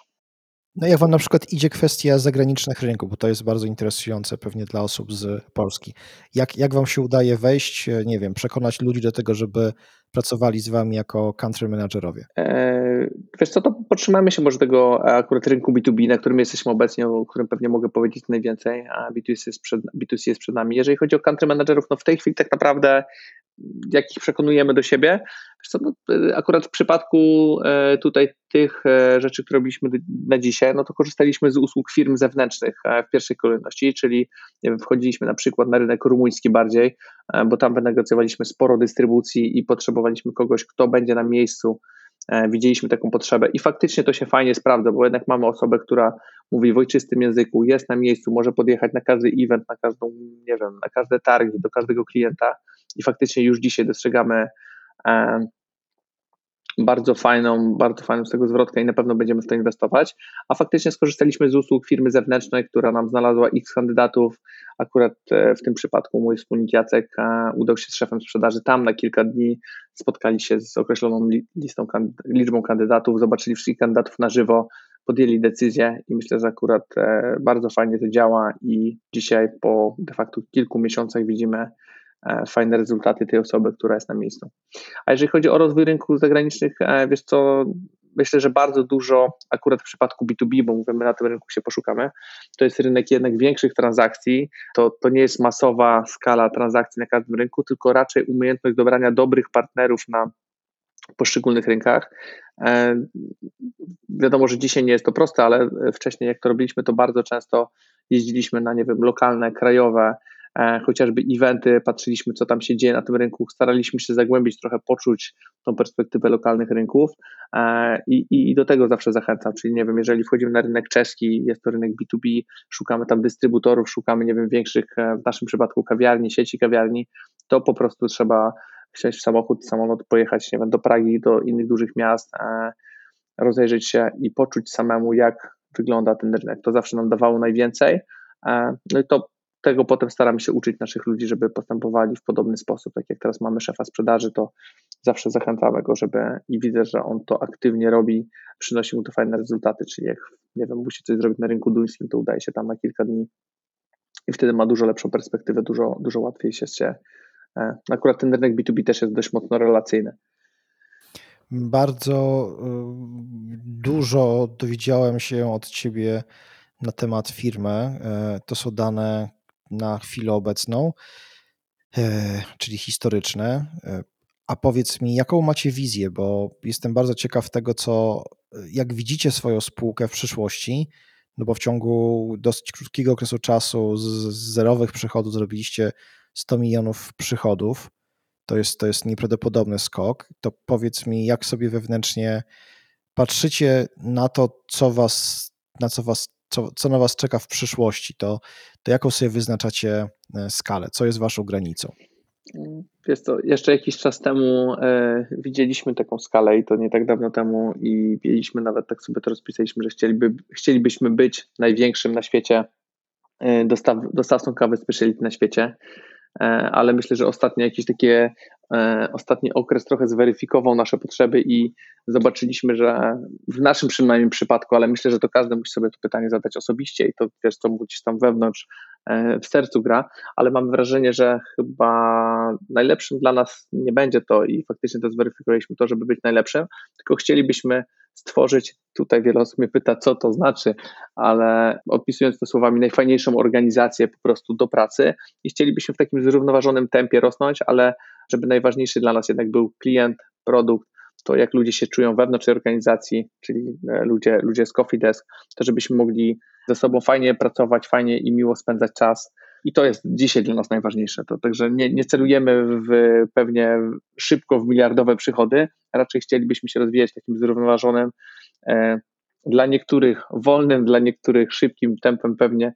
No jak wam na przykład idzie kwestia zagranicznych rynków, bo to jest bardzo interesujące pewnie dla osób z Polski. Jak, jak wam się udaje wejść, e, nie wiem, przekonać ludzi do tego, żeby pracowali z wami jako country managerowie? E, wiesz co, to potrzymamy się może tego akurat rynku B2B, na którym jesteśmy obecnie, o którym pewnie mogę powiedzieć najwięcej, a B2C jest przed, B2C jest przed nami. Jeżeli chodzi o country managerów, no w tej chwili tak naprawdę jak ich przekonujemy do siebie. Co, no, akurat w przypadku e, tutaj tych e, rzeczy, które robiliśmy na dzisiaj, no to korzystaliśmy z usług firm zewnętrznych e, w pierwszej kolejności, czyli wiem, wchodziliśmy na przykład na rynek rumuński bardziej, bo tam wynegocjowaliśmy sporo dystrybucji i potrzebowaliśmy kogoś, kto będzie na miejscu. Widzieliśmy taką potrzebę i faktycznie to się fajnie sprawdza, bo jednak mamy osobę, która mówi w ojczystym języku, jest na miejscu, może podjechać na każdy event, na każdą, nie wiem, na każde targi, do każdego klienta i faktycznie już dzisiaj dostrzegamy e, bardzo fajną, bardzo fajną z tego zwrotkę i na pewno będziemy w to inwestować. A faktycznie skorzystaliśmy z usług firmy zewnętrznej, która nam znalazła x kandydatów. Akurat e, w tym przypadku mój wspólnik Jacek e, udał się z szefem sprzedaży tam na kilka dni, spotkali się z określoną listą, liczbą kandydatów, zobaczyli wszystkich kandydatów na żywo, podjęli decyzję i myślę, że akurat bardzo fajnie to działa i dzisiaj po de facto kilku miesiącach widzimy fajne rezultaty tej osoby, która jest na miejscu. A jeżeli chodzi o rozwój rynków zagranicznych, e, wiesz co, myślę, że bardzo dużo, akurat w przypadku B2B, bo mówimy, na tym rynku się poszukamy, to jest rynek jednak większych transakcji, to, to nie jest masowa skala transakcji na każdym rynku, tylko raczej umiejętność dobrania dobrych partnerów na poszczególnych rynkach. E, wiadomo, że dzisiaj nie jest to proste, ale wcześniej jak to robiliśmy, to bardzo często jeździliśmy na, nie wiem, lokalne, krajowe e, chociażby eventy, patrzyliśmy, co tam się dzieje na tym rynku, staraliśmy się zagłębić, trochę poczuć tą perspektywę lokalnych rynków e, i, i do tego zawsze zachęcam, czyli nie wiem, jeżeli wchodzimy na rynek czeski, jest to rynek B2B, szukamy tam dystrybutorów, szukamy, nie wiem, większych, w naszym przypadku kawiarni, sieci kawiarni, to po prostu trzeba wsiąść w samochód, samolot, pojechać, nie wiem, do Pragi, do innych dużych miast, rozejrzeć się i poczuć samemu, jak wygląda ten rynek. To zawsze nam dawało najwięcej. E, no i to tego potem staramy się uczyć naszych ludzi, żeby postępowali w podobny sposób. Tak jak teraz mamy szefa sprzedaży, to zawsze zachęcamy go, żeby i widzę, że on to aktywnie robi, przynosi mu to fajne rezultaty, czyli jak nie wiem, musi coś zrobić na rynku duńskim, to udaje się tam na kilka dni i wtedy ma dużo lepszą perspektywę, dużo, dużo łatwiej się się. E, akurat ten rynek B2B też jest dość mocno relacyjny. Bardzo y, dużo dowiedziałem się od Ciebie na temat firmy. E, to są dane na chwilę obecną, e, czyli historyczne. E, a powiedz mi, jaką macie wizję, bo jestem bardzo ciekaw tego, co, jak widzicie swoją spółkę w przyszłości, no bo w ciągu dosyć krótkiego okresu czasu z zerowych przychodów zrobiliście 100 milionów przychodów to jest, to jest nieprawdopodobny skok. To powiedz mi, jak sobie wewnętrznie patrzycie na to, co was, na co was, co, co na was czeka w przyszłości, to, to jaką sobie wyznaczacie e, skalę, co jest waszą granicą? Wiesz co, jeszcze jakiś czas temu e, widzieliśmy taką skalę i to nie tak dawno temu i mieliśmy nawet, tak sobie to rozpisaliśmy, że chcieliby, chcielibyśmy być największym na świecie e, dostaw, dostawcą kawy speciality na świecie. E, ale myślę, że ostatnie jakieś takie, ostatni okres trochę zweryfikował nasze potrzeby i zobaczyliśmy, że w naszym przynajmniej przypadku, ale myślę, że to każdy musi sobie to pytanie zadać osobiście i to wiesz, co gdzieś tam wewnątrz e, w sercu gra, ale mam wrażenie, że chyba najlepszym dla nas nie będzie to i faktycznie to zweryfikowaliśmy to, żeby być najlepszym, tylko chcielibyśmy stworzyć, tutaj wiele osób mnie pyta, co to znaczy, ale opisując to słowami, najfajniejszą organizację po prostu do pracy i chcielibyśmy w takim zrównoważonym tempie rosnąć, ale żeby najważniejszy dla nas jednak był klient, produkt, to jak ludzie się czują wewnątrz tej organizacji, czyli e, ludzie, ludzie z Coffee Desk, to żebyśmy mogli ze sobą fajnie pracować, fajnie i miło spędzać czas, i to jest dzisiaj dla nas najważniejsze. To, także nie, nie celujemy w pewnie szybko w miliardowe przychody, raczej chcielibyśmy się rozwijać takim zrównoważonym, e, dla niektórych wolnym, dla niektórych szybkim tempem pewnie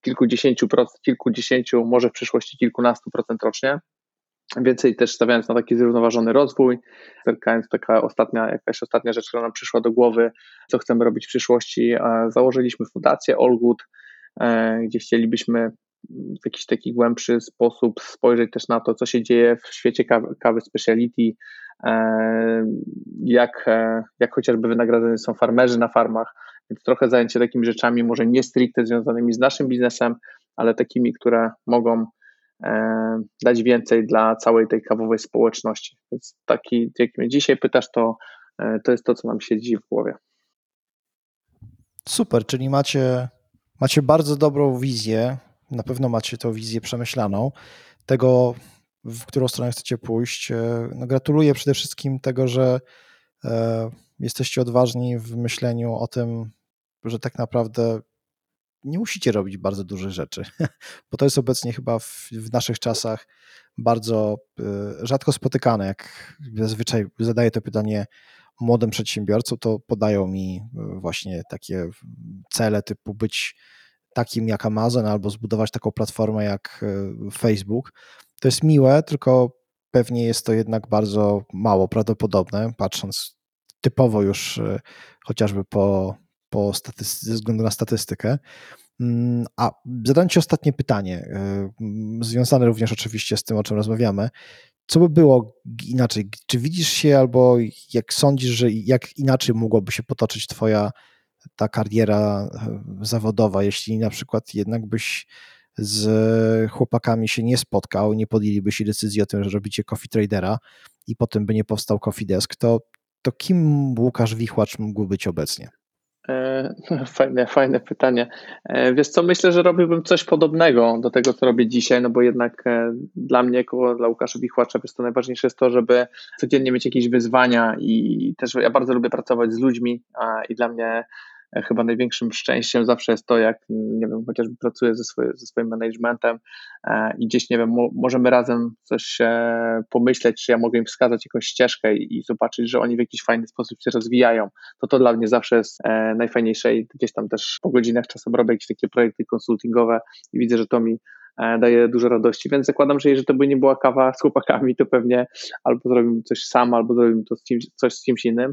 kilkudziesięciu procent, kilkudziesięciu, może w przyszłości kilkunastu procent rocznie. Więcej też stawiając na taki zrównoważony rozwój, zerkając taka ostatnia, jakaś ostatnia rzecz, która nam przyszła do głowy, co chcemy robić w przyszłości. Założyliśmy fundację All Good, E, gdzie chcielibyśmy w jakiś taki głębszy sposób spojrzeć też na to, co się dzieje w świecie kawy, speciality, e, jak, e, jak chociażby wynagradzani są farmerzy na farmach, więc trochę zająć się takimi rzeczami, może nie stricte związanymi z naszym biznesem, ale takimi, które mogą dać więcej dla całej tej kawowej społeczności. Więc taki, jak mnie dzisiaj pytasz, to, to jest to, co nam siedzi w głowie. Super, czyli macie Macie bardzo dobrą wizję, na pewno macie tą wizję przemyślaną, tego, w którą stronę chcecie pójść. E, no, gratuluję przede wszystkim tego, że e, jesteście odważni w myśleniu o tym, że tak naprawdę nie musicie robić bardzo dużych rzeczy, (laughs) bo to jest obecnie chyba w, w naszych czasach bardzo e, rzadko spotykane. Jak zazwyczaj zadaję to pytanie młodym przedsiębiorcom, to podają mi e, właśnie takie cele typu być takim jak Amazon albo zbudować taką platformę jak e, Facebook. To jest miłe, tylko pewnie jest to jednak bardzo mało prawdopodobne, patrząc typowo już chociażby po, po statystyce, ze względu na statystykę. Mm, a zadam Ci ostatnie pytanie, związane również oczywiście z tym, o czym rozmawiamy co by było inaczej? Czy widzisz się albo jak sądzisz, że jak inaczej mogłaby się potoczyć twoja ta kariera e, zawodowa, jeśli na przykład jednak byś z chłopakami się nie spotkał, nie podjęlibyście decyzji o tym, że robicie coffee tradera i potem by nie powstał coffee desk, to, to kim Łukasz Wichłacz mógłby być obecnie? E, (laughs) fajne, fajne pytanie. E, wiesz co, myślę, że robiłbym coś podobnego do tego, co robię dzisiaj, no bo jednak e, dla mnie, jako dla Łukasza Wichłacza, jest to najważniejsze jest to, żeby codziennie mieć jakieś wyzwania i też ja bardzo lubię pracować z ludźmi i dla mnie chyba największym szczęściem zawsze jest to, jak, nie wiem, chociażby pracuję ze, swoje, ze swoim managementem i gdzieś, nie wiem, mo, możemy razem coś pomyśleć, czy ja mogę im wskazać jakąś ścieżkę i, i zobaczyć, że oni w jakiś fajny sposób się rozwijają, to to dla mnie zawsze jest najfajniejsze i gdzieś tam też po godzinach czasem robię jakieś takie projekty konsultingowe i widzę, że to mi E, daje dużo radości, więc zakładam, że jeżeli to by nie była kawa z chłopakami, to pewnie albo zrobimy coś sam, albo zrobimy to z kimś, coś z kimś innym.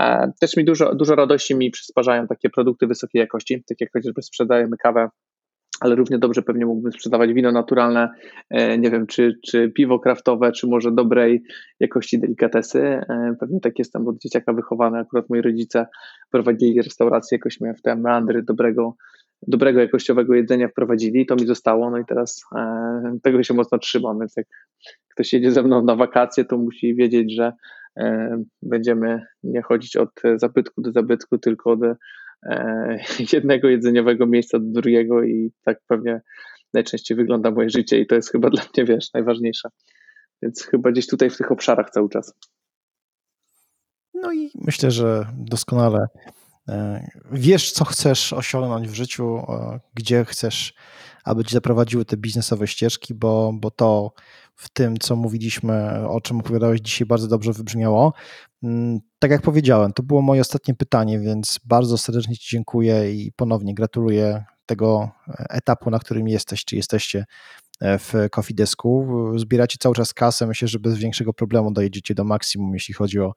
E, też mi dużo, dużo radości mi przysparzają takie produkty wysokiej jakości, tak jak chociażby sprzedajemy kawę ale równie dobrze pewnie mógłbym sprzedawać wino naturalne, e, nie wiem, czy, czy piwo kraftowe, czy może dobrej jakości delikatesy. Pewnie tak jestem od dzieciaka wychowany. Akurat moi rodzice prowadzili restaurację, jakoś miałem w te meandry dobrego dobrego jakościowego jedzenia wprowadzili, to mi zostało, no i teraz e, tego się mocno trzymam, więc jak ktoś jedzie ze mną na wakacje, to musi wiedzieć, że e, będziemy nie chodzić od zabytku do zabytku, tylko od e, (laughs) jednego jedzeniowego miejsca do drugiego i tak pewnie najczęściej wygląda moje życie i to jest chyba dla mnie, wiesz, najważniejsze. Więc chyba gdzieś tutaj w tych obszarach cały czas. No i myślę, że doskonale E, wiesz, co chcesz osiągnąć w życiu, e, gdzie chcesz, aby ci zaprowadziły te biznesowe ścieżki, bo, bo to w tym, co mówiliśmy, o czym opowiadałeś dzisiaj, bardzo dobrze wybrzmiało. Mm, tak jak powiedziałem, to było moje ostatnie pytanie, więc bardzo serdecznie Ci dziękuję i ponownie gratuluję tego etapu, na którym jesteś, czy jesteście e, w Coffee Desku. Zbieracie cały czas kasę, myślę, że bez większego problemu dojedziecie do maksimum, jeśli chodzi o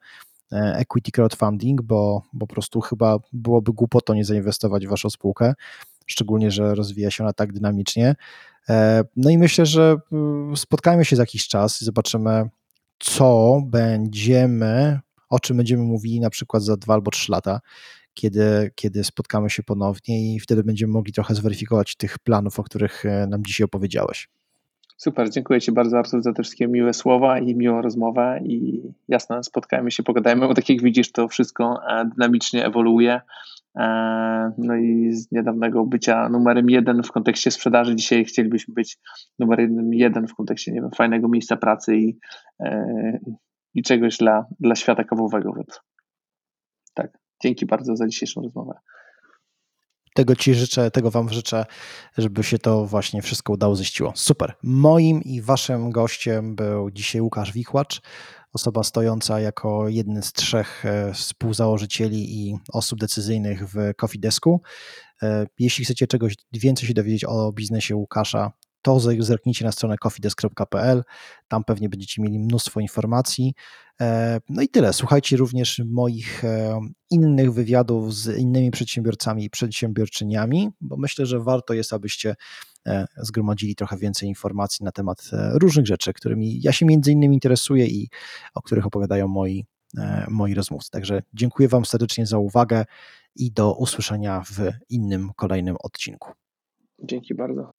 E, equity crowdfunding, bo, bo po prostu chyba byłoby głupotą nie zainwestować w waszą spółkę, szczególnie, że rozwija się ona tak dynamicznie. E, no i myślę, że mm, spotkajmy się za jakiś czas i zobaczymy, co będziemy, o czym będziemy mówili na przykład za dwa albo trzy lata, kiedy, kiedy spotkamy się ponownie i wtedy będziemy mogli trochę zweryfikować tych planów, o których e, nam dzisiaj opowiedziałeś. Super, dziękuję Ci bardzo Artur za te wszystkie miłe słowa i miłą rozmowę i jasne, spotkajmy się, pogadajmy, bo tak jak widzisz, to wszystko e, dynamicznie ewoluuje. E, no i z niedawnego bycia numerem jeden w kontekście sprzedaży, dzisiaj chcielibyśmy być numerem jeden w kontekście, nie wiem, fajnego miejsca pracy i, e, i czegoś dla, dla świata kawowego. Więc tak, dzięki bardzo za dzisiejszą rozmowę tego Ci życzę, tego Wam życzę, żeby się to właśnie wszystko udało ziściło. Super. Moim i Waszym gościem był dzisiaj Łukasz Wichłacz, osoba stojąca jako jeden z trzech e, współzałożycieli i osób decyzyjnych w Coffee Desku. E, jeśli chcecie czegoś więcej się dowiedzieć o biznesie Łukasza, to zerknijcie na stronę coffeedesk.pl, tam pewnie będziecie mieli mnóstwo informacji. E, no i tyle. Słuchajcie również moich e, innych wywiadów z innymi przedsiębiorcami i przedsiębiorczyniami, bo myślę, że warto jest, abyście e, zgromadzili trochę więcej informacji na temat różnych rzeczy, którymi ja się między innymi interesuję i o których opowiadają moi, moi rozmówcy. Także dziękuję Wam serdecznie za uwagę i do usłyszenia w innym, kolejnym odcinku. Dzięki bardzo.